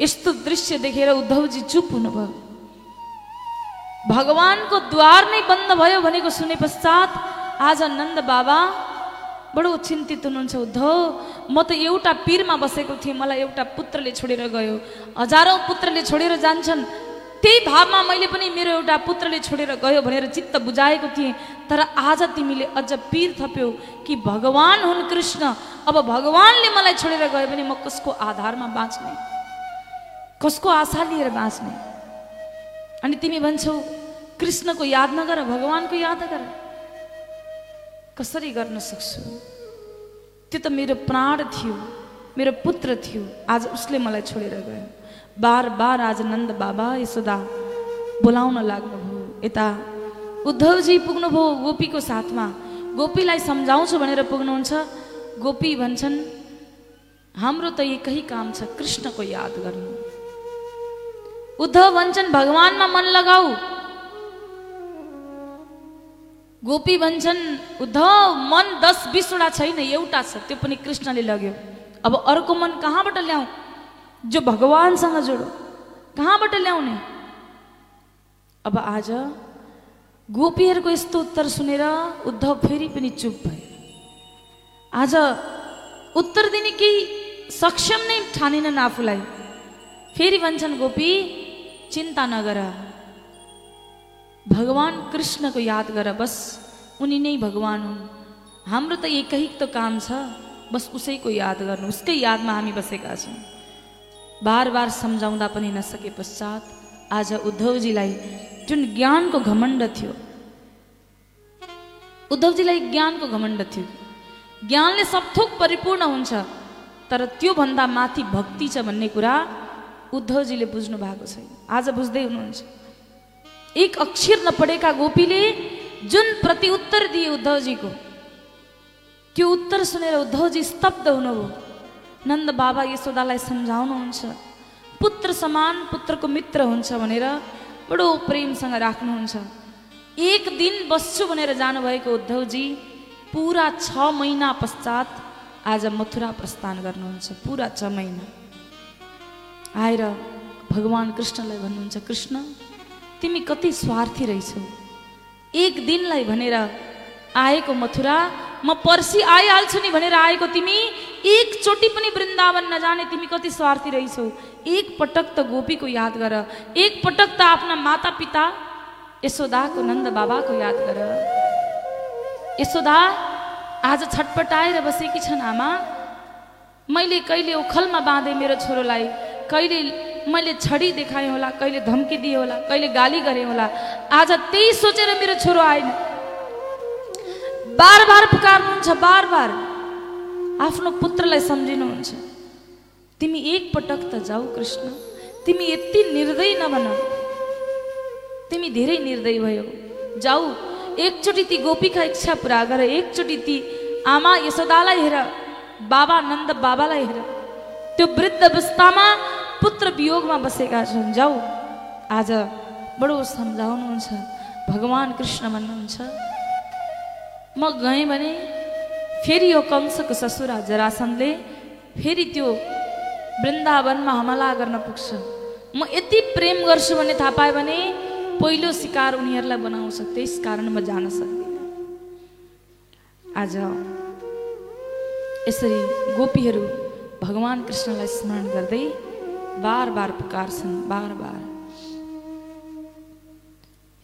यस्तो दृश्य देखेर उद्धवजी चुप हुनुभयो। भगवानको द्वार नै बन्द भयो भनेको सुने पश्चात आज नन्द बाबा बडो चिन्तित हुनुहुन्छ उद्धव। म त एउटा पिरमा बसेको थिएँ मलाई एउटा पुत्रले छोडेर गयो। हजारौँ पुत्रले छोडेर जान्छन्। त्यही भावमा मैले पनि मेरो एउटा पुत्रले छोडेर गयो भनेर चित्त बुझाएको थिएँ। तर आज तिमीले अझ पिर थप्यौ कि भगवान हुन् कृष्ण। अब भगवानले मलाई छोडेर गयो भने म कसको आधारमा बाँच्ने? कसको आशा लिएर बाँच्ने? अनि तिमी भन्छौ कृष्णको याद नगर भगवानको याद गर। कसरी गर्न सक्छु? त्यो त मेरो प्राण थियो मेरो पुत्र थियो आज उसले मलाई छोडेर गयो। बार बार आज नन्द बाबा यशोदा बोलाउन लाग्नुभयो यता उद्धवजी पुग्नुभयो गोपीको साथमा। गोपीलाई सम्झाउँछु भनेर पुग्नुहुन्छ। गोपी भन्छन् हाम्रो त एकै काम छ कृष्णको याद गर्नु। उद्धव भन्छन् भगवानमा मन लगाऊ। गोपी भन्छन् उद्धव मन दस बिसवटा छैन एउटा छ त्यो पनि कृष्णले लग्यो। अब अर्को मन कहाँबाट ल्याऊ? जो भगवान्सँग जोडो कहाँबाट ल्याउने? अब आज गोपीहरूको यस्तो उत्तर सुनेर उद्धव फेरि पनि चुप भयो आज उत्तर दिने केही सक्षम नै ठानेनन् आफूलाई। फेरि भन्छन् गोपी चिन्ता नगर भगवान कृष्णको याद गर बस उनी नै भगवान हुन् हाम्रो त एकै त काम छ बस उसैको याद गर्नु उसकै यादमा हामी बसेका छौँ। बार बार सम्झाउँदा पनि नसके पश्चात आज उद्धवजीलाई जुन ज्ञानको घमण्ड थियो उद्धवजीलाई ज्ञानको घमण्ड थियो। ज्ञानले सबथोक परिपूर्ण हुन्छ तर त्योभन्दा माथि भक्ति छ भन्ने कुरा उद्धवजीले बुझ्नु भएको छैन। आज बुझ्दै हुनुहुन्छ। एक अक्षर नपढेका गोपीले जुन प्रत्युत्तर दिए उद्धवजीको त्यो उत्तर सुनेर उद्धवजी स्तब्ध हुनुभयो। नन्द बाबा यशोदालाई सम्झाउनुहुन्छ पुत्र समान पुत्रको मित्र हुन्छ भनेर बडो प्रेमसँग राख्नुहुन्छ। एक दिन बस्छु भनेर जानुभएको उद्धवजी पुरा छ महिना पश्चात आज मथुरा प्रस्थान गर्नुहुन्छ। पुरा छ महिना। आएर भगवान् कृष्णलाई भन्नुहुन्छ कृष्ण तिमी कति स्वार्थी रहेछौ। एक दिनलाई भनेर आएको मथुरा म पर्सि आइहाल्छु नि भनेर आएको तिमी एकचोटि पनि वृन्दावन नजाने तिमी कति स्वार्थी रहेछौ। एक पटक त गोपीको याद गर एक पटक त आफ्ना माता पिता यशोदाको नन्द बाबाको याद गर। यशोदा आज छटपटाएर बसेकी छन् आमा। मैले कहिले ओखलमा बाँधेँ मेरो छोरोलाई। कहिले मैले छडी देखाएँ होला कहिले धम्की दिएँ होला कहिले गाली गरेँ होला आज त्यही सोचेर मेरो छोरो आएन। बार बार पुकार्नुहुन्छ बार बार आफ्नो पुत्रलाई सम्झिनुहुन्छ। तिमी एक पटक त जाऊ कृष्ण तिमी यति निर्दय नबन। तिमी धेरै निर्दय भयो। जाऊ एकचोटि ती गोपीका इच्छा पुरा गर एकचोटि ती आमा यशोदालाई हेर बाबा नन्द बाबालाई हेर। त्यो वृद्ध अवस्थामा पुत्र वियोगमा बसेका छन्। जाऊ आज बडो सम्झाउनुहुन्छ। भगवान् कृष्ण भन्नुहुन्छ म गएँ भने फेरि यो कंसको ससुरा जरासनले फेरि त्यो वृन्दावनमा हमला गर्न पुग्छ। म यति प्रेम गर्छु भन्ने थाहा पाएँ भने पहिलो शिकार उनीहरूलाई बनाउँछ। त्यस कारण म जान सक्दिनँ। आज यसरी गोपीहरू भगवान् कृष्णलाई स्मरण गर्दै बार बार पुकार्छन् बार बार।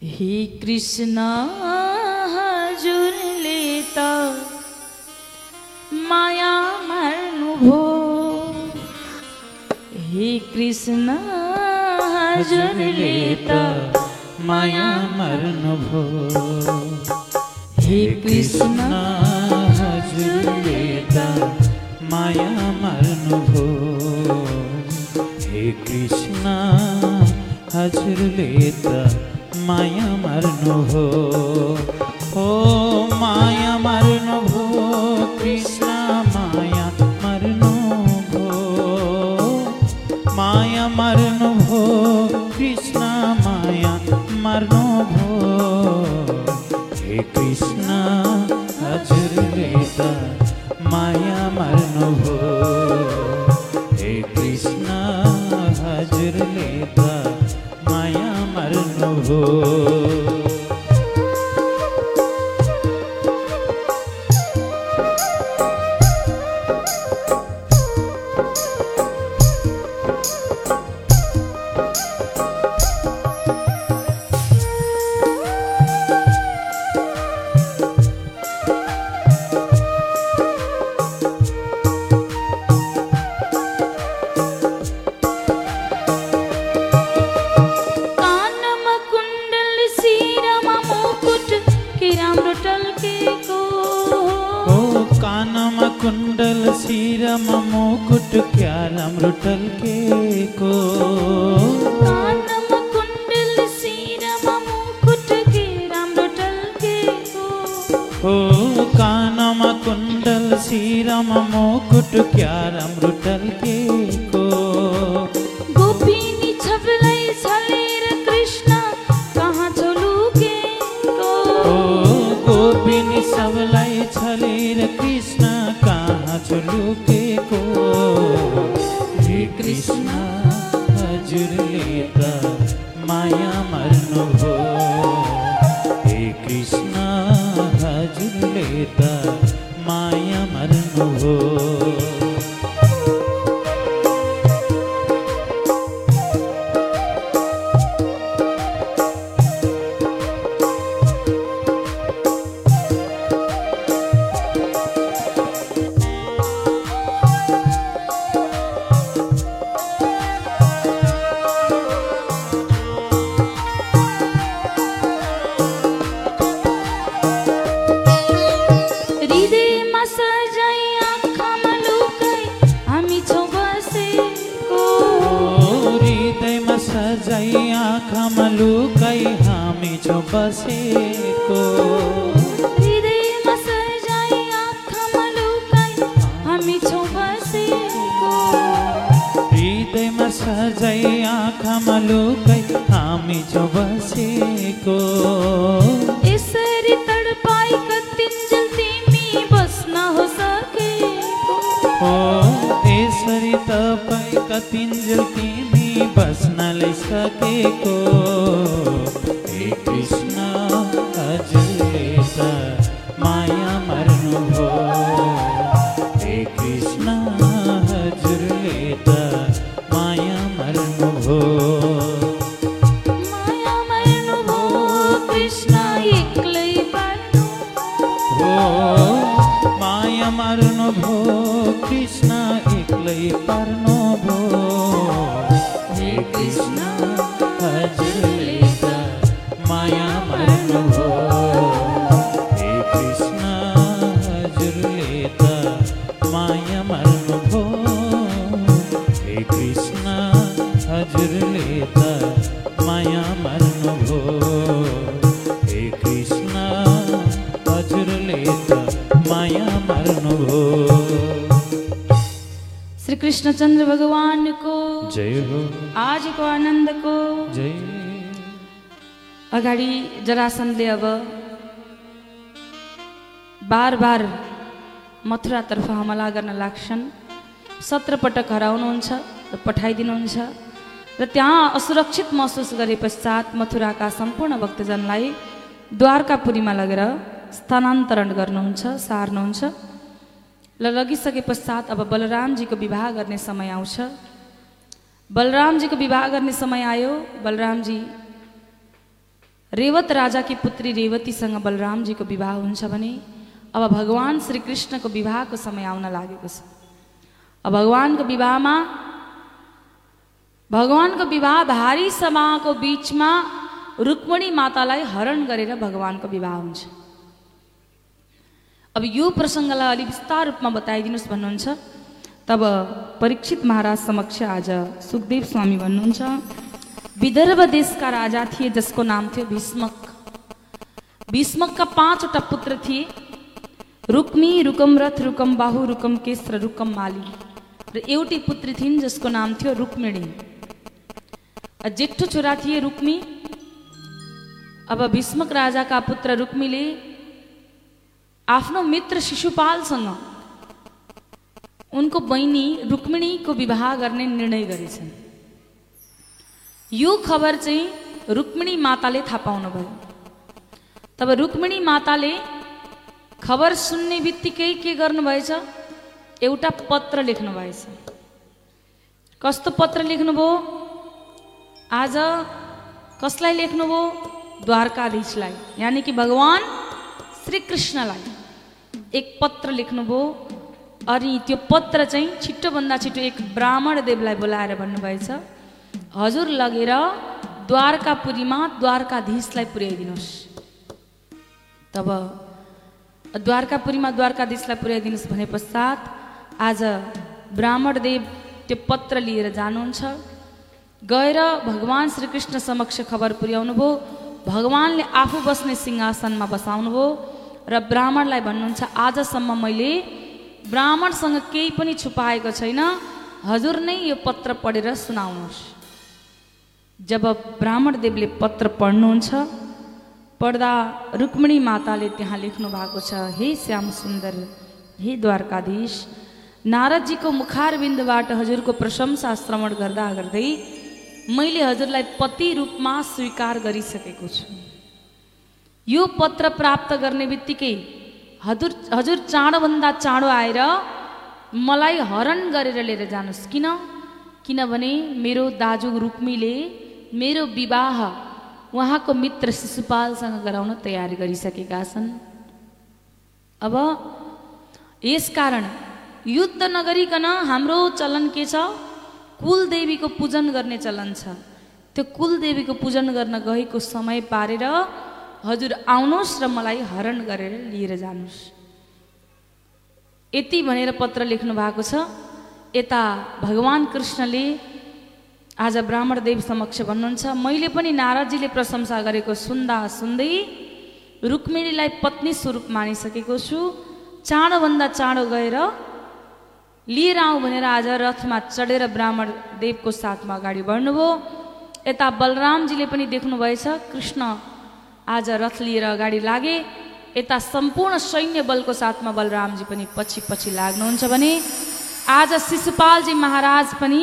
हे कृष्ण हजुरले त माया मार्नुभयो हे। कृष्ण हजुरले त माया मर्नुभो हे। कृष्ण हजुरले त माया मर्नुभो हे कृष्ण हजुरले त माया मर्नुभो हो माया मर्नुभो जरासनले अब बार बार मथुरातर्फ हमला गर्न लाग्छन्। सत्र पटक हराउनुहुन्छ र पठाइदिनुहुन्छ र त्यहाँ असुरक्षित महसुस गरे पश्चात मथुराका सम्पूर्ण भक्तजनलाई द्वारकापुरीमा लगेर स्थानान्तरण गर्नुहुन्छ सार्नुहुन्छ र लगिसके पश्चात अब बलरामजीको विवाह गर्ने समय आउँछ। बलरामजीको विवाह गर्ने समय आयो। बलरामजी रेवत राजाकी पुत्री रेवतीसँग बलरामजीको विवाह हुन्छ भने अब भगवान् श्रीकृष्णको विवाहको समय आउन लागेको छ। अब भगवान्को विवाहमा भगवान्को विवाह भारी सभाको बिचमा रुक्मणी मातालाई हरण गरेर भगवान्को विवाह हुन्छ। अब यो प्रसङ्गलाई अलि विस्तार रूपमा बताइदिनुहोस् भन्नुहुन्छ। तब परीक्षित महाराज समक्ष आज सुखदेव स्वामी भन्नुहुन्छ। विदर्भ देशका राजा थिए जसको नाम थियो भीष्मक। भीष्मकका पाँचवटा पुत्र थिए रुक्मी रुकमरथ रुकम बाहु रुकम केश र रुकम माली र एउटी पुत्री थिइन् जसको नाम थियो रुक्मिणी। जेठो छोरा थिए रुक्मी। अब भीष्मक राजाका पुत्र रुक्मीले आफ्नो मित्र शिशुपालसँग उनको बहिनी रुक्मिणीको विवाह गर्ने निर्णय गरेछन् यो खबर चाहिँ रुक्मिणी माताले थाहा पाउनुभयो। तब रुक्मिणी माताले खबर सुन्ने बित्तिकै के गर्नुभएछ? एउटा पत्र लेख्नुभएछ। कस्तो पत्र लेख्नुभयो? आज कसलाई लेख्नुभयो? द्वारकाधीशलाई यानि कि भगवान् श्रीकृष्णलाई। एक पत्र लेख्नुभयो अनि त्यो पत्र चाहिँ छिटोभन्दा छिटो एक ब्राह्मण देवलाई बोलाएर भन्नुभएछ। हजुर लगेर द्वारकापुरीमा द्वारकाधीशलाई पुर्याइदिनुहोस्। तब द्वारकापुरीमा द्वारकाधीशलाई पुर्याइदिनुहोस् भने पश्चात आज ब्राह्मण देव त्यो पत्र लिएर जानुहुन्छ। गएर भगवान् श्रीकृष्ण समक्ष खबर पुर्याउनु भयो भगवान्ले आफू बस्ने सिंहासनमा बसाउनुभयो र ब्राह्मणलाई भन्नुहुन्छ आजसम्म मैले ब्राह्मणसँग केही पनि छुपाएको छैन। हजुर नै यो पत्र पढेर सुनाउनुहोस्। जब ब्राह्मण देवले पत्र पढ्नुहुन्छ पढ्दा रुक्मिणी माताले त्यहाँ लेख्नु भएको छ हे श्याम सुन्दर हे द्वारकाधीश नारदजीको मुखारबिन्दबाट हजुरको प्रशंसा श्रवण गर्दा गर्दै मैले हजुरलाई पति रूपमा स्वीकार गरिसकेको छु। यो पत्र प्राप्त गर्ने बित्तिकै हजुर हजुर चाँडोभन्दा चाँडो आएर मलाई हरण गरेर लिएर जानुहोस्। किन? किनभने मेरो दाजु रुक्मीले मेरो विवाह उहाँको मित्र शिशुपालसँग गराउन तयारी गरिसकेका छन्। अब यसकारण युद्ध नगरिकन हाम्रो चलन के छ? कुलदेवीको पूजन गर्ने चलन छ। त्यो कुलदेवीको पूजन गर्न गएको समय पारेर हजुर आउनुहोस् र मलाई हरण गरेर लिएर जानुहोस्। यति भनेर पत्र लेख्नु भएको छ। यता भगवान् कृष्णले आज ब्राह्मण देव समक्ष भन्नुहुन्छ मैले पनि नारदजीले प्रशंसा गरेको सुन्दा सुन्दै रुक्मिणीलाई पत्नी स्वरूप मानिसकेको छु। चाँडोभन्दा चाँडो गएर लिएर आउँ भनेर आज रथमा चढेर ब्राह्मण देवको साथमा अगाडि बढ्नुभयो। यता बलरामजीले पनि देख्नुभएछ कृष्ण आज रथ लिएर अगाडि लागे। यता सम्पूर्ण सैन्य बलको साथमा बलरामजी पनि पछि पछि लाग्नुहुन्छ भने आज शिशुपालजी महाराज पनि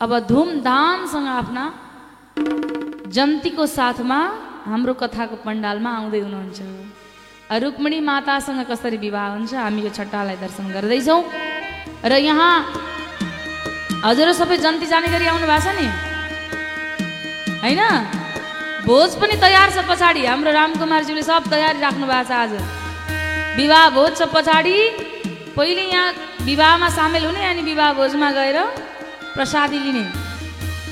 अब धुमधामसँग आफ्ना जन्तीको साथमा हाम्रो कथाको पण्डालमा आउँदै हुनुहुन्छ। रुक्मिणी मातासँग कसरी विवाह हुन्छ हामी यो छट्टालाई दर्शन गर्दैछौँ। र यहाँ हजुर सबै जन्ती जाने गरी आउनु भएको छ नि? होइन? भोज पनि तयार छ पछाडि। हाम्रो रामकुमारज्यूले सब तयारी राख्नु भएको छ आज। विवाह भोज छ पछाडि। पहिले यहाँ विवाहमा सामेल हुने अनि विवाह भोजमा गएर प्रसादी लिने।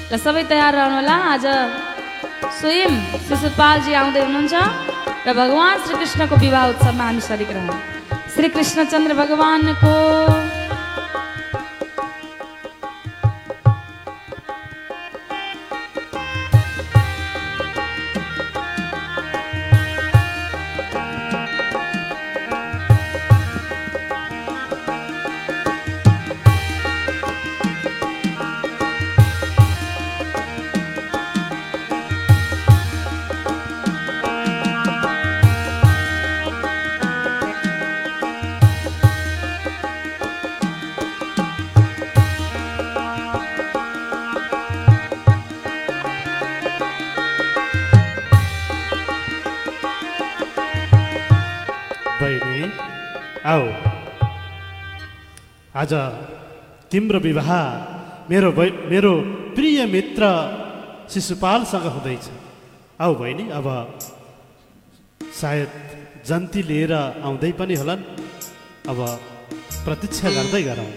र सबै तयार रहनु होला आज स्वयं शिशुपालजी आउँदै हुनुहुन्छ र भगवान् श्रीकृष्णको विवाह उत्सवमा हामी सरिक रहौँ। श्री कृष्णचन्द्र भगवानको आज तिम्रो विवाह मेरो बै मेरो प्रिय मित्र शिशुपालसँग हुँदैछ। आऊ बहिनी अब सायद जन्ती लिएर आउँदै पनि होलान्। अब प्रतीक्षा गर्दै गरौँ।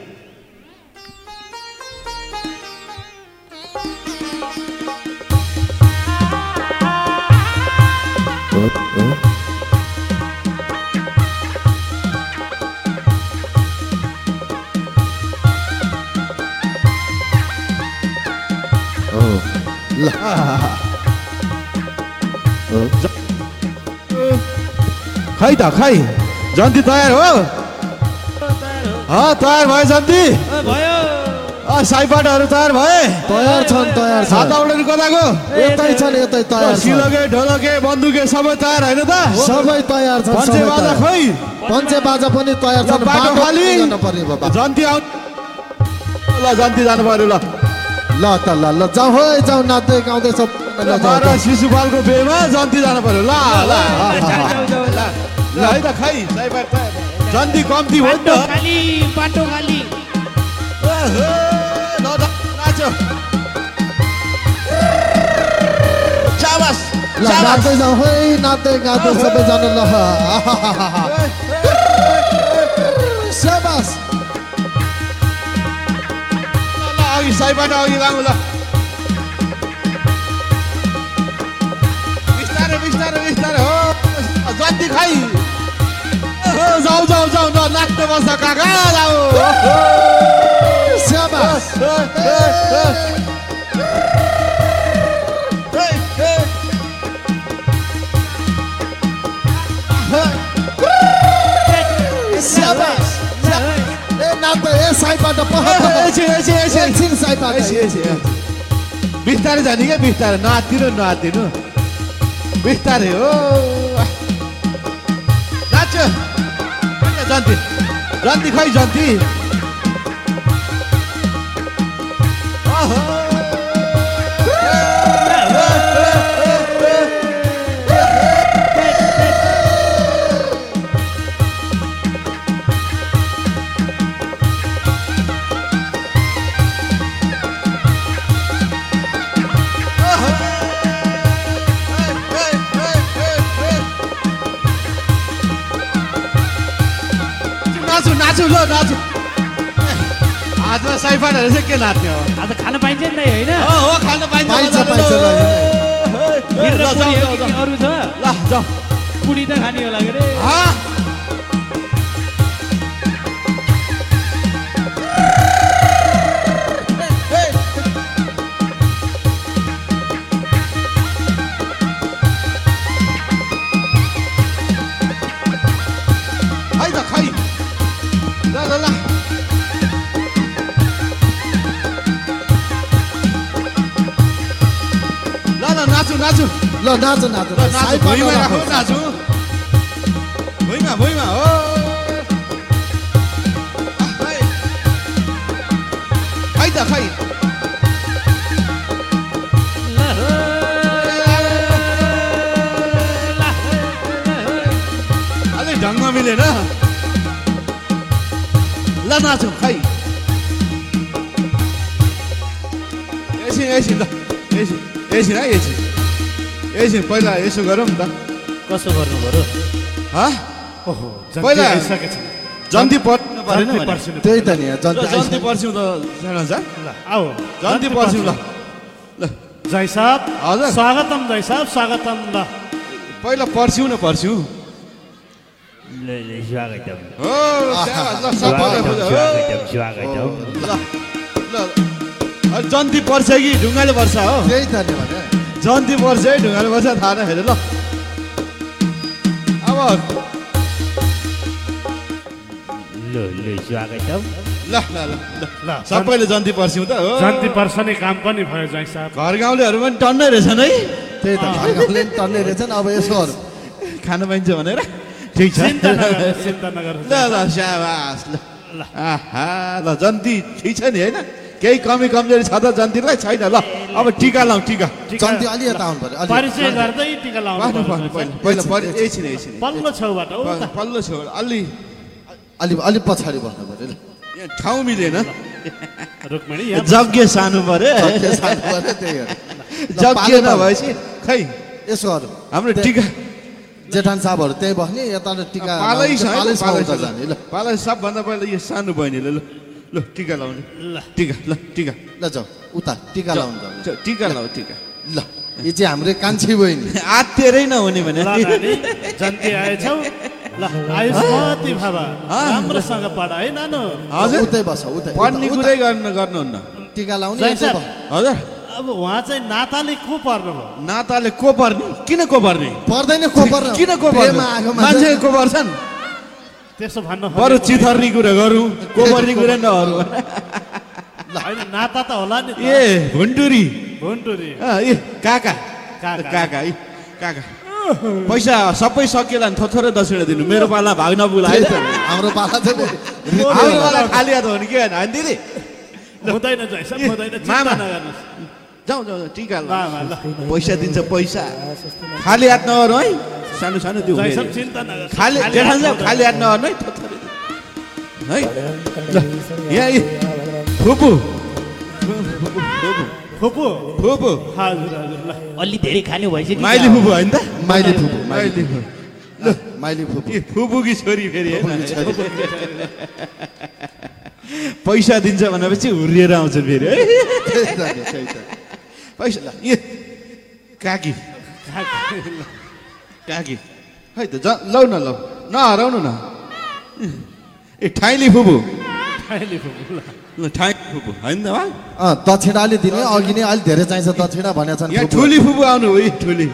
ल खै त खै जन्ती तयार हो तयार भयो जन्ती भयो साइपाटहरू तयार भए तयार छन् तयार छन् कताको यतै छन् यतै तयार सिलके ढोलके बन्दुके सबै तयार होइन त सबै तयार छन् पञ्चे बाजा। खै पञ्चे बाजा पनि तयार छन् बाटो खाली। जन्ती आउ ल जन्ती जानु पर्यो ल ल त ल ल जाउँ है जाउँ नाच्दै गाउँदै सब ल, जाउँ, बाह्र जाउँ। शिशुपालको बेमा जन्ती जानु पर्यो ल ल. है त खै। जन्ती कम्ती हो नि। खाली बाटो नाच्दै जाउँ है नाच्दै गाउँदै सबैजना ल ल अघि साइबाट अघि गाउँ ल बिस्तारै बिस्तारै बिस्तारै हो जति खै ओहो, जाऊ जाऊ जाऊ न नाच्नु बस्छ काका जाऊ शाबास शाबास नाच्दै ए साइडबाट पहल एकछिन साइडबाट बिस्तारै जाने क्या बिस्तारै। नातिनु नातिनु बिस्तारै हो। नाच्यो जन्ती। जन्ती खै जन्ती। ओहो। नाचु हातमा साइफाटहरू चाहिँ के नाच्ने हो आज खान पाइन्छ नि होइन हो हो खान पाइन्छ। अरू छ ल पुडी त खाने होला के अरे ल नाच नाच भुइँमा पार्न राखौ राखौ। नाचु भुइँमा भुइँमा हो खै खै त खै अलिक ढङ्गमा मिलेन ल नाचौँ खै एकछिन एकछिन ल एकछिन एकछिन है एकछिन एकछिन पहिला यसो गरौँ त। कसो गर्नु? हँ? ओहो जन्ती पहिला- आइसकेछ। जन्ती पर्नु परेन त्यही त नि जन्ती। पर्छौँ त। आओ जन्ती पर्छौँ ल। ल। जय साहब। हजुर। स्वागतम जय साहब स्वागतम। ल। पहिला पर्छौँ न स्वागतम। स्वागतम ल। अरे जन्ती पर्छ कि ढुङ्गाले पर्छ हो? त्यही त नि भने। जन्ती पर्छ है ढुङ्गाले पर्छ थाहा न हेर ल। अब ल ल स्वागतम ल ल ल ल ल। सबैले जन्ती पर्छौँ त हो। जन्ती पर्सने काम पनि भयो जय साहब। घर गाउँलेहरू पनि टन्नै रहेछन् है। त्यही त घरगाउँले पनि टन्ने रहेछन् अब यसोहरू खानु पाइन्छ भनेर। ठिक छ। चिन्ता नगर चिन्ता नगर ल ल स्याबास ल। आहा ल जन्ती ठिक छ नि होइन? केही कमी कमजोरी छ त जन्तीलाई छैन ल। अब टिका लाउँ टिका। जन्ती अलि यता आउनु पर्यो अलि परिचय गर्दै टिका लाउनु पहिला। पहिला परि एकछिन एकछिन पल्लो छेउबाट पल्लो छेउ अलि अलि अलि पछाडि बस्नु पर्यो ल। यहाँ ठाउँ मिलेन। रुक्मिणी जग्गे सानो पऱ्यो। के सानो पर्यो त्यही जग्गे। नभएपछि खै? यसोहरू हाम्रो त्यही- टिका। जेठान साहबहरू त्यहीँ बस्ने यता टिका पालै छ पालै सबभन्दा पहिला यो सानो बहिनीले ल। ल टिका लाउने। ल। टिका ल टिका। ल जाऊ। उता टिका लाउनु जाऊ। टिका लाऊ टिका। ल। यो चाहिँ हाम्रो कान्छी बहिनी। नहुने भने। ल नानी जन्ती आएछौ। ल आयुष्मती भावा राम्रोसँग पढ है नानु? हजुर। उतै बस उतै। पढ्ने उता- कुरै गर्नु गर्नुहुन्न। टिका लाउने जय यतै साहब। बस। हजुर। अब उहाँ चाहिँ नाताले को पर्नु भयो? नाताले को पर्ने? किन को पर्ने? पर्दैन को पर्न किन को पर्ने? मान्छे को पर्छन्? त्यसो भन्नु बरु चिथर्ने कुरा गरौँ को पर्ने कुरा नहरू होइन नाता त होला नि। ए भुन्टुरी भुन्टुरी ए काका। काका। काका है काका। पैसा सबै सकिएला नि थोथोरै दक्षिणा दिनु। मेरो पाला भाग नबुला है हाम्रो पाला चाहिँ हाम्रो पाला खाली हात हो भने के होइन होइन दिदी। हुँदैन मामा। नगर्नुहोस्। जाउँ जाउँ टिका पैसा दिन्छ पैसा. खाली हात नगर्नु है सानो सानो नगर्नुहोस् खाली खाली जेठान हात साहब हुँदैन। खाली हात नगर्नु है। है यहाँ यी फुपू फुपू फुपू हजुर हजुर ल. अलि धेरै खाने भएछ नि माइली फुपू होइन त माइली फुपू माइली माइली फुपू ल माइली फुपू ए, फुपूकी छोरी फेरि। पैसा दिन्छ भनेपछि हुर्रिएर आउँछ फेरि है. पैसा ए काकी। काकी। खै त ज लौ न लौ। नहराउनु न। ए ठाइली फुपू। अहिले फुपू ल। ल ठाइ फुपू। होइन त अँ दक्षिणा अलि दिने अघि नै अलिक धेरै चाहिन्छ दक्षिणा भनेका छन् यहाँ। ठुली फुपू आउनु हो ठुली।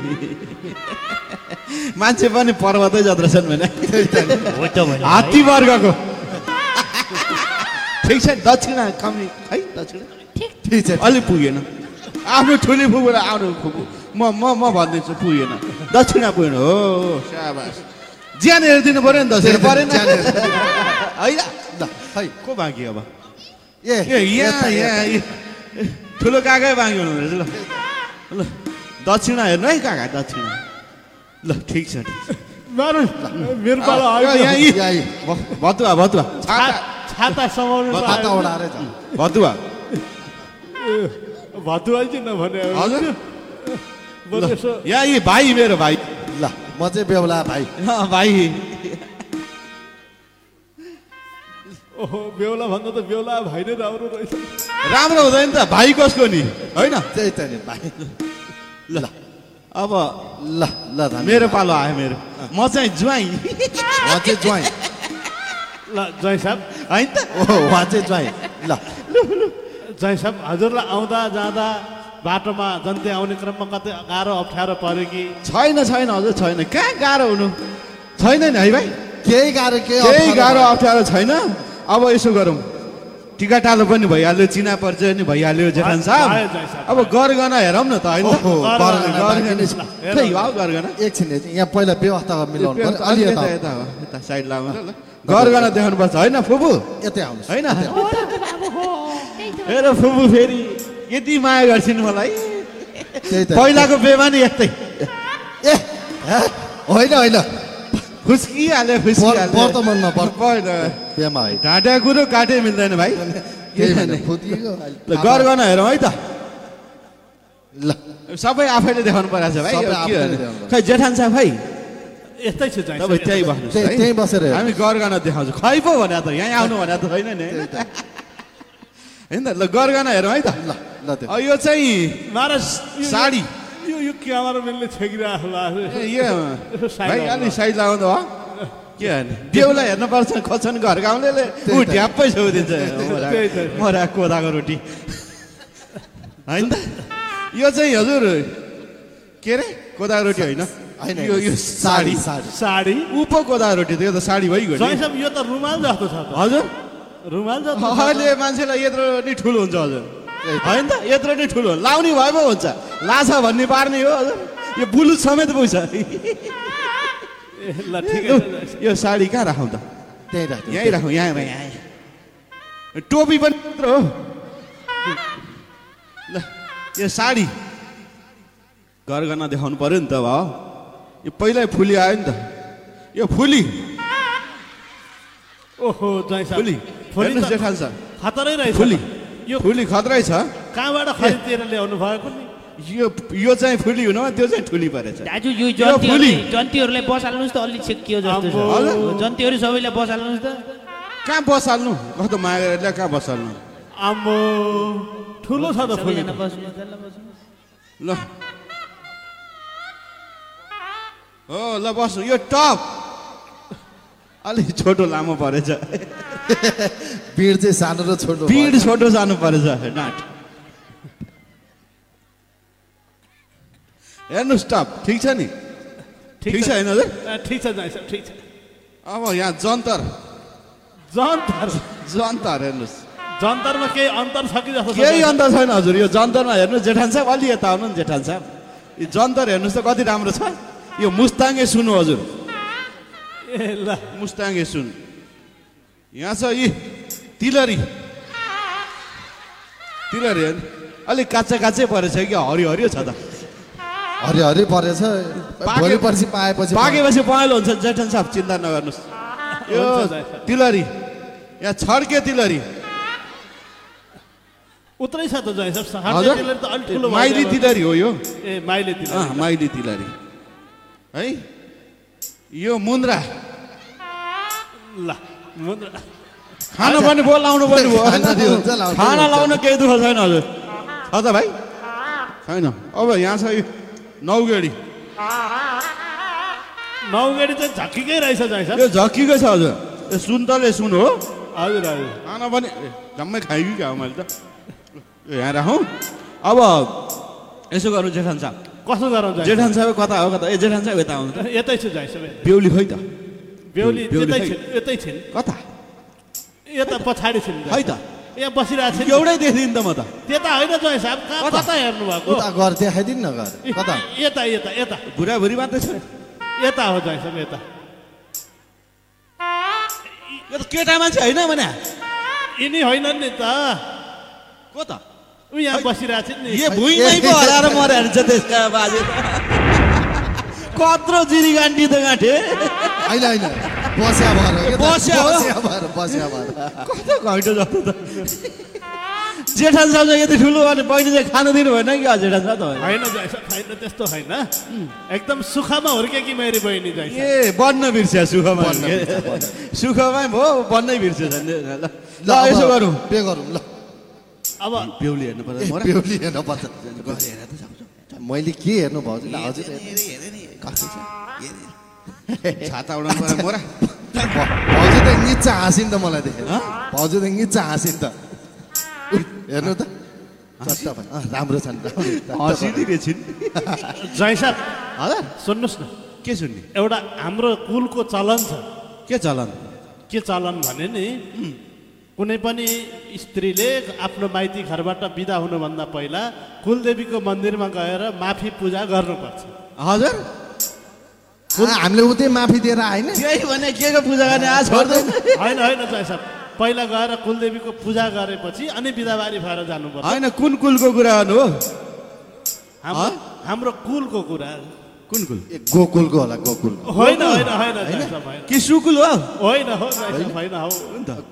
मान्छे पनि पर्वतै जत्रा छन् भने हात्ती वर्गको। ठिक छ दक्षिणा कमी। है दक्षिणा? ठिक छ। अलि पुगेन। आफ्नो ठुली फुपूलाई आउनु फुपू म म म भनिदिन्छु पुगेन दक्षिणा पुगेन हो साबास ज्यान हेरिदिनु पऱ्यो नि दक्षिणा परेन ज्यान होइन ल खै को बाँकी अब ए यहाँ यहाँ ए, ठुलो काकै बाँकी हुनु रहेछ ल ल दक्षिणा हेर्नु है काका दक्षिणा ल ठिक छ ठिक छ भतुवा भतुवा छाता छाता समाउनु भतुवा भतुवा किन भने हजुर। यहाँ यी भाइ मेरो भाइ। ल म चाहिँ बेहुला भाइ। भाइ। ओहो बेहुला भन्दा त बेहुला भाइ नै राम्रो रहेछ। राम्रो हुँदैन त भाइ कसको नि? होइन? त्यही त नि भाइ। ल। अब ल ल। मेरो पालो आयो मेरो। म चाहिँ ज्वाइँ। उहाँ चाहिँ ज्वाइँ। ल जय साहब। होइन त? ओ उहाँ चाहिँ ज्वाइँ। ल। जय साहब हजुरलाई आउँदा जाँदा बाटोमा जन्ती आउने क्रममा कतै गाह्रो अप्ठ्यारो पऱ्यो कि? छैन छैन हजुर छैन। कहाँ गाह्रो हुनु? छैन नि है भाइ। केही गाह्रो केही गाह्रो अप्ठ्यारो छैन। अब यसो गरौँ। टिकाटालो पनि भइहाल्यो चिना परिचय पनि भइहाल्यो जेठान साहब। अब गरगना हेरौँ न त होइन? एकछिन यहाँ पहिला व्यवस्था मिलाउनु पर्यो। अलि यता यता यता हो। यता साइड लाउनु। गरगना देखाउनुपर्छ होइन फुपू? यतै आउनुहोस्। होइन? हेर फुपू फेरि यति माया गर्छिन् मलाई। त्यही त। पहिलाको बेमानी यस्तै। ए? होइन होइन। खुस्किहाल्यो खुस्किहाल्यो वर्तमानमा वर- होइन। बेमा है। ढाँटा कुरो काटे मिल्दैन भाइ। गरगना हेरौँ है त। ल। सबै आफैले देखाउनु परेको छ भाइ? देखाउनु खै जेठान साहब भाइ यस्तै छ तपाईँ त्यहीँ बस्नुहोस् त्यहीँ- बसेर हेर्नु। हामी गरगना देखाउँछौँ। खै पो भने त यहाँ आउनु भने त छैन नि। होइन होइन त ल गरगना हेरौँ है त। ल ल यो चाहिँ महाराज साडी। यो यो क्यामेरा म्यानले छेकिरहेको भाइ। अलिक साइड लाउँदा हो। के बेहुलाई हेर्नुपर्छ खोज्छन् घर गाउँले ऊ। ढ्याप्पै छेउदिन्छ। मरा कोदाको रोटी। होइन त। यो चाहिँ हजुर के अरे कोदाको रोटी होइन। होइन यो यो साडी। साडी साडी। ऊ पो कोदाको रोटी त यो त साडी भइगयो नि। यो त रुमाल जस्तो छ त। हजुर। रुमाल जस्तो। अहिले मान्छेलाई यत्रो नि ठुलो हुन्छ हजुर। होइन त यत्रो नि ठुलो। लाउने भए पो हुन्छ। लाछा भन्ने पार्ने हो हजुर। यो बुलुट समेत पुग्छ। ल ठिकै यो- साडी कहाँ राखौँ त? त्यहीँ राख्नु यहीँ राखौँ यहाँ यहाँ। टोपी पनि मात्र हो। ल यो साडी। गरगना देखाउनु पर्यो नि त भाउ। यो पहिल्यै फुली आयो नि त। यो फुली। ओहो फुली। फुली सर। खतरै रहेछ। फुली। यो फुली खत्रै छ। कहाँबाट खरिदिएर ल्याउनु भएको नि? यो यो चाहिँ फुली हुन त्यो चाहिँ ठुली परेछ। दाजु यो। जन्तीहरूले जन्तीहरूलाई बसाल्नुहोस् त अलि छेकियो जस्तो जन्तीहरू सबैलाई बसाल्नुहोस् त। कहाँ बसाल्नु? कस्तो माया गरेर कहाँ बसाल्नु? आम्बो ठुलो छ त फुली ल। हो ल बस्नु। यो टप। अलिक छोटो लामो परेछ। भिड चाहिँ सानो र छोटो पिड। छोटो जानु परेछ। डाँट हेर्नुहोस् टप। ठिक छ नि? ठिक छ। होइन ठिक छ ठिक छ। अब यहाँ जन्तर। जन्तर? जन्तर हेर्नुहोस्। जन्तरमा केही अन्तर छ कि जस्तो केही? अन्तर छैन हजुर। यो जन्तरमा हेर्नुहोस् जेठान साहब अलि यता आउनु नि जेठान साहब। यो जन्तर हेर्नुहोस् त कति राम्रो छ। यो मुस्ताङ्गे सुन हजुर ए ल मुस्ताङ्गे सुन यहाँ छ यी तिलरी तिलरी अलिक काँचा काँचै परेछ कि हरियो हरियो छ त हरि हरि परेछ भोलि पर्सि पाएपछि पाकेपछि पहेँलो हुन्छ जेठन साहब चिन्ता नगर्नुहोस् यो। तिलरी यहाँ छड्के तिलरी उत्रै छ त जय साहब माइली। तिलरी हो यो ए माइली तिलरी माइली तिलरी है यो मुन्द्रा। ल मुन्द्रा। खाना पनि भयो लाउनु पनि भयो खाना लाउनु केही दुःख छैन हजुर। छ त भाइ। छैन। अब यहाँ छ नौगेडी। नौगेडी चाहिँ झक्किकै रहेछ साहब यो झक्कीकै छ हजुर। यो सुन तले सुन हो। हजुर हजुर। खाना पनि जम्मै कि क्या हो मैले त? यहाँ राखौँ। अब यसो गरौँ जेठान साहब। कसो गरौँ जय जेठान साहब कता हो कता? ए जेठान साहब यता आउनु? यतै छु जय साहब बेहुली खै त? बेहुली यतै। छिन् यतै छिन्। कता? यता पछाडि छिन् खै त। यहाँ बसिरहेको छ एउटै देखिन् त म त। त्यता होइन जय साहब कहाँ कता? कता हेर्नु भएको उता घर देखाइदिनु न घर। कता? यता यता यता। बुढाबुढी मात्रै छ। यता हो जय साहब यता। यो त केटा मान्छे होइन भने। यिनी होइनन् नि त। को त? ऊ यहाँ बसिरहेको छिन् नि ए भुइँमै पो हराएर मर्यो भने चाहिँ त्यसका बाजे। त कत्रो जिरी गान्टी त गाँठे। होइन होइन। बस्या भएर हो के त? बस्या हो? बस्या भएर बस्या भएर। कस्तो घैँटो जस्तो त। जेठान साहब चाहिँ यति ठुलो भने बहिनी चाहिँ खानु दिनु भएन कि साहब होइन होइन त्यस्तो होइन। एकदम सुखमा हुर्केकी मेरी बहिनी ए बन्न बिर्स्या सुखमा। भयो बन्नै बिर्स्यो ल यसो गरौँ। पे गरौँ ल। अब बेहुली हेर्नु पर्छ मोरा। बेहुली हेर्नु पर्छ। मैले के हेर्नु भयो हजुर छाता उडाउनु पर्यो मोरा। भाउजू त निचा हाँसिन् त मलाई देखेर। भाउजू त निचा हाँसिन् त। हेर्नु त। राम्रो छन्। जय साहब हजुर। सुन्नुहोस् न। के सुन्ने? एउटा हाम्रो कुलको चलन छ। के चलन? के चलन भने नि कुनै पनि स्त्रीले आफ्नो माइती घरबाट बिदा हुनुभन्दा पहिला कुलदेवीको मन्दिरमा गएर माफी पूजा गर्नुपर्छ। हजुर? हामीले उतै माफी दिएर आएन? त्यही भने के को पूजा गर्ने आज छोड्दैन होइन होइन साहब। पहिला गएर कुलदेवीको पूजा गरेपछि अनि बिदाबारी भएर जानुपर्छ। होइन कुन कुलको कुरा गर्नु हो? हाम्रो हाम्रो कुलको कुरा कुन कुल ए, गोकुलको होला गोकुल होइन होइन होइन कि सुकुल हो? होइन हो होइन? हो।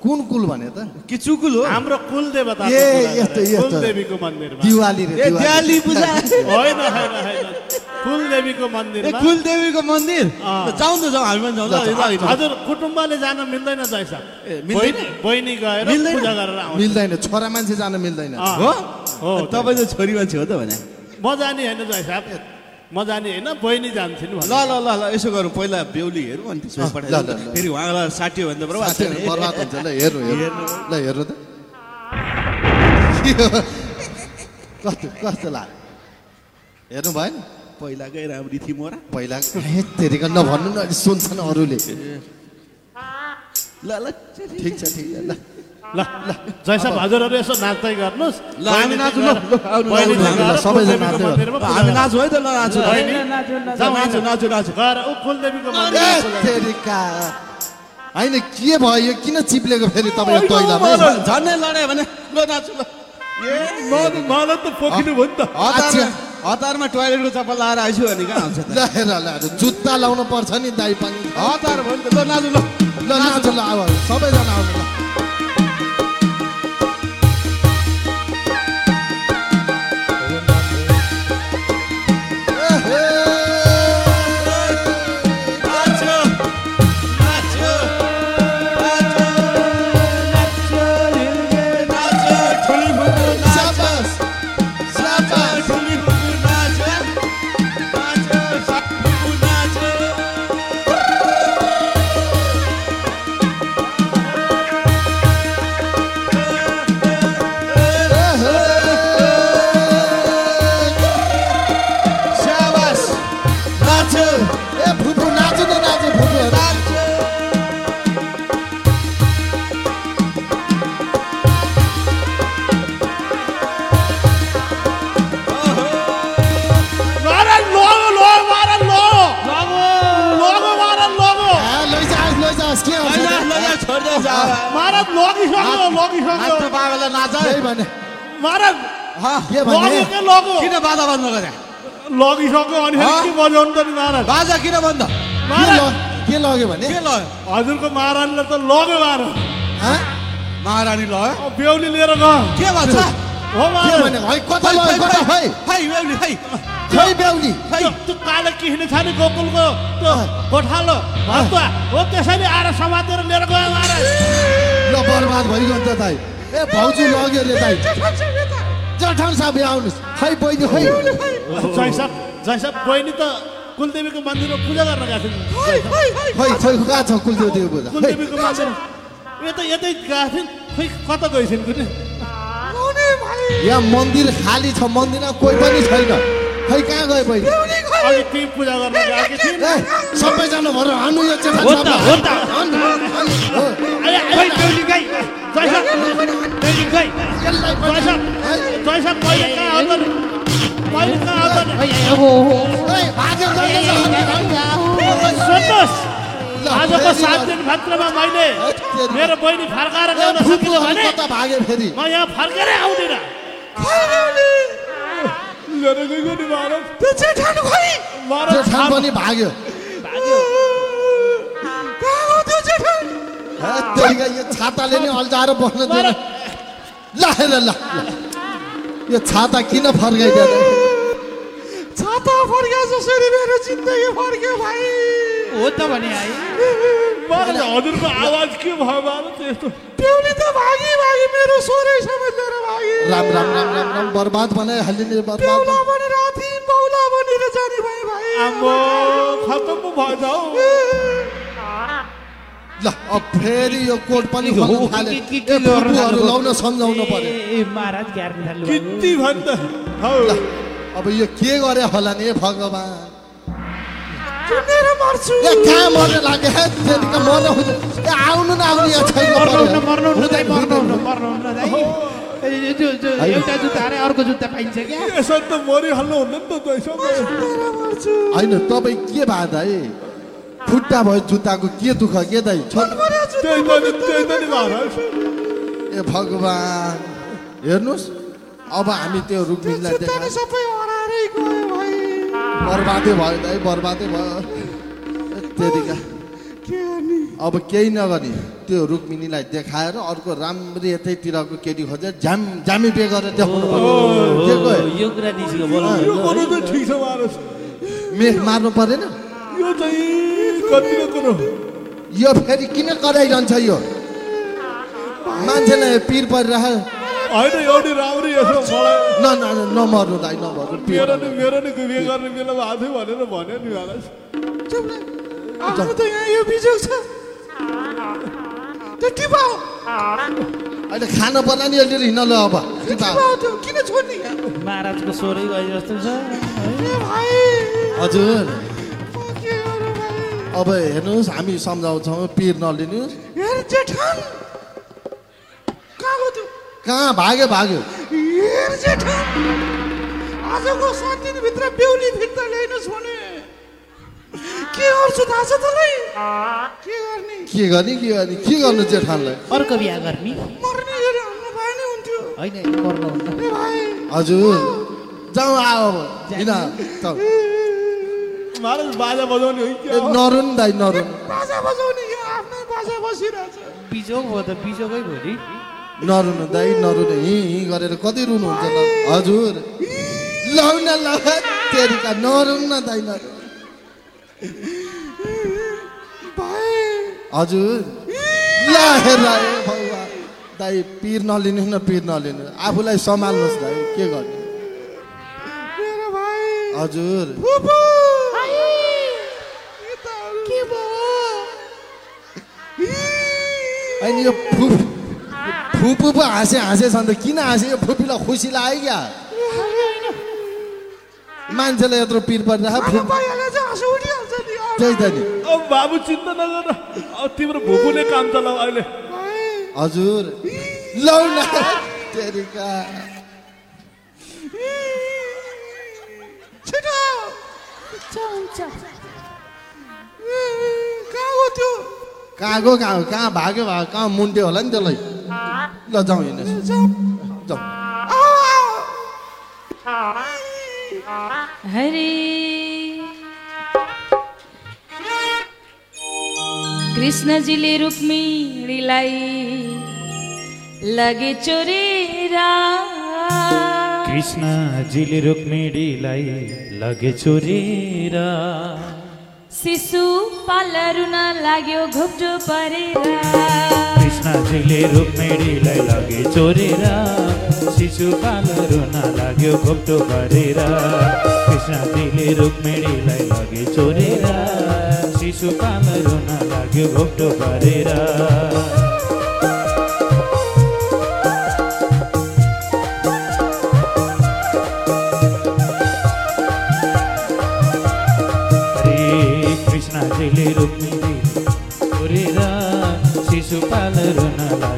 कुन कुल भने त? कि चुकुल हो? हाम्रो कुल देवता ए, यस्तो, यस्तो। कुलदेवीको मन्दिरमा। दिवाली रे दिवाली। पूजा? होइन होइन होइन। कुलदेवीको ए मन्दिरमा कुल देवीको मन्दिर। जाउँ त जाउँ हामी पनि जाउँ। हजुर कुटुम्बले जान मिल्दैन जय साहब। मिल्दैन? बहिनी- गएर? पूजा गरेर आउँछ मिल्दैन छोरा मान्छे जान मिल्दैन। हो? तपाईँ त छोरी मान्छे हो त भने। म जाने होइन जय साहब। म जाने होइन बहिनी जान्थिन् ल। ल ल ल यसो गरौँ। पहिला बेहुली हेरौँ अनि त्यसमा ल। फेरि उहाँलाई साट्यो भने त बर्बाद हुन्छ ल हेर्नु हेर्नु। ल हेर्नु त। कस्तो कस्तो लाग्यो हेर्नु भयो नि पहिलाकै राम्री थिइ मोरा। पहिला हेतेरिका नभन्नु न सुन्छन् अरूले। ल ल ठिक छ ठिक छ ल। ल ल जय साहब हजुरहरू यसो नाच्दै गर्नुहोस्। ल, हामी नाचौँ ल, नाच्दै हामी। नाचौँ है त ल नाचौँ। नाचौँ नाचौँ नाचौँ गएर होइन के भयो? यो किन चिप्लेको फेरि तपाईँ तैलामा? झन्डै लड्यो भने ल नाचौँ ल। म- मलाई त पोखिनु भयो नि त। हतारमा टोइलेटको चप्पल लगाएर आइछु भने कहाँ हुन्छ त? ल हेर ल जुत्ता लाउनु पर्छ नि दाई पनि। हतार भयो नि त। ल नाचौँ ल। ल नाच ल अब सबैजना आउनु महाराज लग्यो लग्यो किन बाजा बन्द गरे लगिसक्यो अनि फेरि हँ? के बजाउनु त नि महाराज? बाजा किन बन्द? के लग्यो भने? के हजुरको महाराजले त लग्यो महाराज? महारानी ल अब बेहुली लिएर गयो के भन्छ? हो कता लग्यो? कता? है है। बेहुली है। खै बेहुली। त्यो त्यो कालो किस्ने छ नि गोकुलको त्यो गोठालो हो। त्यसरी आएर समातेर लिएर गयो महाराज। ल बर्बाद भइगयो त ए भाउजू लग्यो रे दाइ। जठान साहब यहाँ आउनुहोस्। खै बहिनी खै जय साहब जय साहब बहिनी त कुलदेवीको मन्दिरमा पूजा गर्न गएको खै खै कहाँ छ कुलदेव पूजा? खै कुलदेवीको मन्दिर। यतै यतै गएको थिइन् खोइ कता गइसिन् कुनै यहाँ मन्दिर खाली छ मन्दिरमा कोही पनि छैन। खै कहाँ गयो बहिनी? अघि ती पूजा गर्न गएकी सबैजना भएर हान्नु यो जेठा पहिले कहाँ? पहिले कहाँ। सुन्नुहोस् आजको सात ल। दिन भित्रमा मैले मेरो बहिनी फर्काएर ल्याउन सकिनँ भने कता भाग्यो फेरि। म यहाँ फर्केरै आउँदिनँ। भाग्यो। यो छाताले नै अल्झाएर बस्न दिएन ल ल ल। यो छाता किन फर्काइदियो त? छाता फर्क्या जसरी मेरो जिन्दगी फर्क्यो भाइ। हो त भने है। हजुरको आवाज के भयो महाराज यस्तो बेहुली त भागी भागी मेरो सोरै समझेर भागी राम राम राम राम राम। बर्बाद बनाइहालिने बर्बाद। बेहुला भनेर थिम बौला भनेर जाने भाइ भाइ। आम्बो खतम पो भएछ हौ। ल अब फेरि यो कोट पनि खोल्नु ए? लाउन सम्झाउनु पर्यो ए महाराज ग्यार्नु थाल्नु किति भन्छ हौ। ल अब यो के गरे होला नि हे भगवान्? चुनेर मर्छु। ए कहाँ मर्न लाग्यो हे त्यतिका मर्न हुँदैन ए आउनु न आउनु यहाँ छैन मर्नु मर्नु हुन्न, एउटा जुत्ता अरे अर्को जुत्ता पाइन्छ क्या? यसो त मरिहाल्नु हुन्न नि त तैसँग होइन तपाईँ के भयो दाइ? खुट्टा भयो जुत्ताको के दुःख के दाइ ए भगवान् हेर्नुहोस् अब हामी त्यो रुक्मिणीलाई बर्बादै भयो दाइ बर्बादै भयो। त्यतिका। अब केही नगर्ने त्यो रुक्मिणीलाई देखाएर अर्को राम्री यतैतिरको केटी खोजेर झ्याम झ्यामी बे गरेर देखाउनु पर्यो। मेख मार्नु परेन। यो चाहिँ कतिको कुरो यो फेरि किन कराइरहन्छ यो? मान्छेलाई पिर परिरह होइन एउटी राम्री यसो मलाई न न न, नमर्नु दाइ नमर्नु मेरो नि मेरो नि बिहे गर्ने बेलामा आएको थियो भनेर भन्यो नि त यहाँ यो बिजोग छ। त्यो टिपाओ अहिले खान पर्ला नि अहिले हिँड्न ल अब। किन छोड्ने महाराजको स्वरै गए जस्तो छ हजुर। अब हेर्नुहोस् हामी सम्झाउँछौँ पिर नलिनुहोस्। कहाँ भाग्यो भाग्यो। आजको सात दिनभित्र बेहुली फिर्ता ल्याइनुहोस् भने। के गर्छु थाहा छ तँलाई? के गर्ने? के गर्ने के गर्ने? के गर्नु जेठानलाई? अर्को बिहा गर्ने। मर्ने गरी हाल्नु भए नै हुन्थ्यो। होइन हजुर। जाउँ आऊ अब। महाराज बाजा बजाउने हो नरुन दाइ नरुन। बाजा बजाउने यहाँ आफ्नै बाजा बसिरहेछ। बिजोग भयो त बिजोगै भयो नि। नरुनु दाइ नरुनु हि हि गरेर कति रुनुहुन्छ हजुर। लौ न ल तेरिका नरुन न दाइ नरुन। भाइ। हजुर। ल हेर ए भगवान् दाइ पिर नलिनुहोस् न पिर नलिनु। आफूलाई सम्हाल्नुहोस् दाइ के गर्ने? हजुर। होइन यो फु फुपू पो हाँसे हाँसे छ त किन हाँसे यो फुपीलाई खुसी लाग्यो क्या मान्छेलाई यत्रो पिर परिरहेको फुप नि। त्यही त नि बाबु चिन्ता नगर अब तिम्रो भुपुले काम चलाऊ अहिले हजुर लौ न छिटो कहाँ गयो त्यो कहाँ गयो कहाँ? कहाँ भाग्यो भाग्यो कहाँ मुन्ट्यो होला नि त्यसलाई ल जाउँ हिँड्नुहोस् जाउँ हरे कृष्णजीले रुक्मिणीलाई लगे चोरेरा कृष्णजीले रुक्मिणीलाई लगे चोरेर शिशु पाल रुन लाग्यो घोप्टो परेर। कृष्णजीले रुक्मिणीलाई लगे चोरेर। शिशुपाल रुन लाग्यो घोप्टो गरेर कृष्णजीले रुक्मिणीलाई लगे चोरेर। शिशुपाल रुन लाग्यो घोप्टो गरेर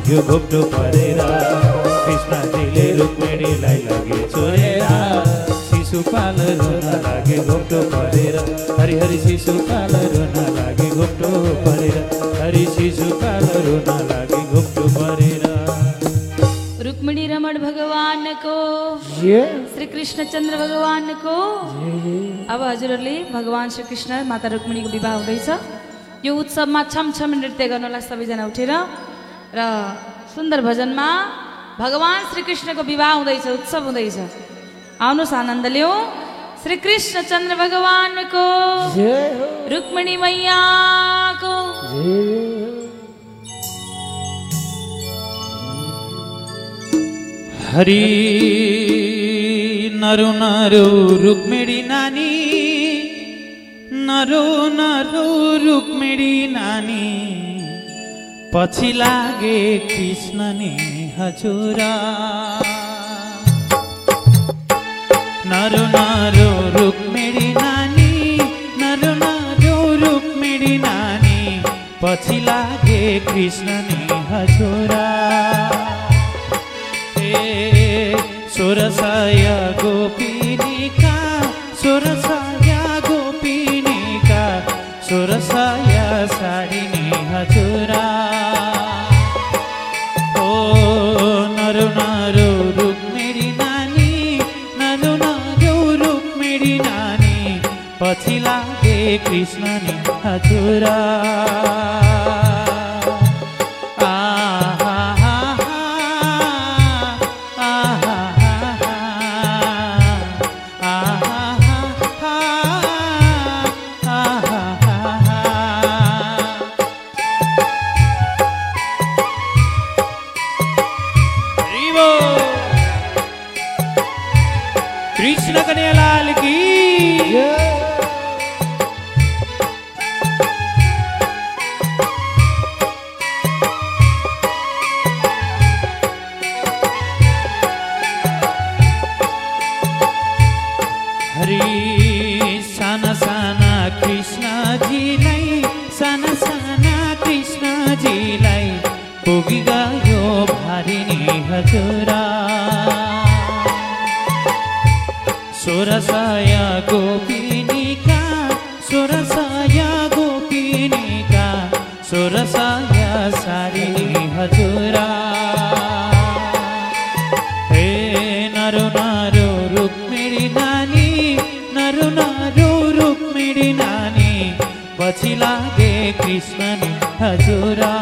लाग्यो घोप्टो परेर। कृष्णजीले रुक्मिणीलाई लगे छोरेर शिशुपाल रुन लागे घोप्टो परेर। हरि हरि शिशुपाल रुन लागे घोप्टो परेर। हरि शिशुपाल रुन लागे घोप्टो परेर। रुक्मिणी रमण भगवान को श्री कृष्ण चन्द्र भगवान को अब हजुरहरूले भगवान श्री कृष्ण माता रुक्मिणीको विवाह हुँदैछ। यो उत्सवमा छम छम नृत्य गर्नलाई सबैजना उठेर र सुन्दर भजनमा भगवान श्री कृष्णको विवाह हुँदैछ उत्सव हुँदैछ। आउनुहोस् आनन्द लिउँ श्री कृष्ण चन्द्र भगवानको रुक्मिणी मैयाको हरि नरु नरु रुक्मिणी नानी। नरु नरु रुक्मिणी नानी। पछि लागे कृष्ण नि हजुर। नरु नरु रुक्मिणी नानी नरु नरु रुक्मिणी नानी पछि लागे कृष्ण नि हजुर। ए सोर गोपिनिका गोपिनीका सोर साडी हजुरा। કૃષ્ણની અધુરા नारो नारो रुक्मिणी नानी नरु नारो रुक्मिणी नानी पछि लागे कृष्ण हजुरा।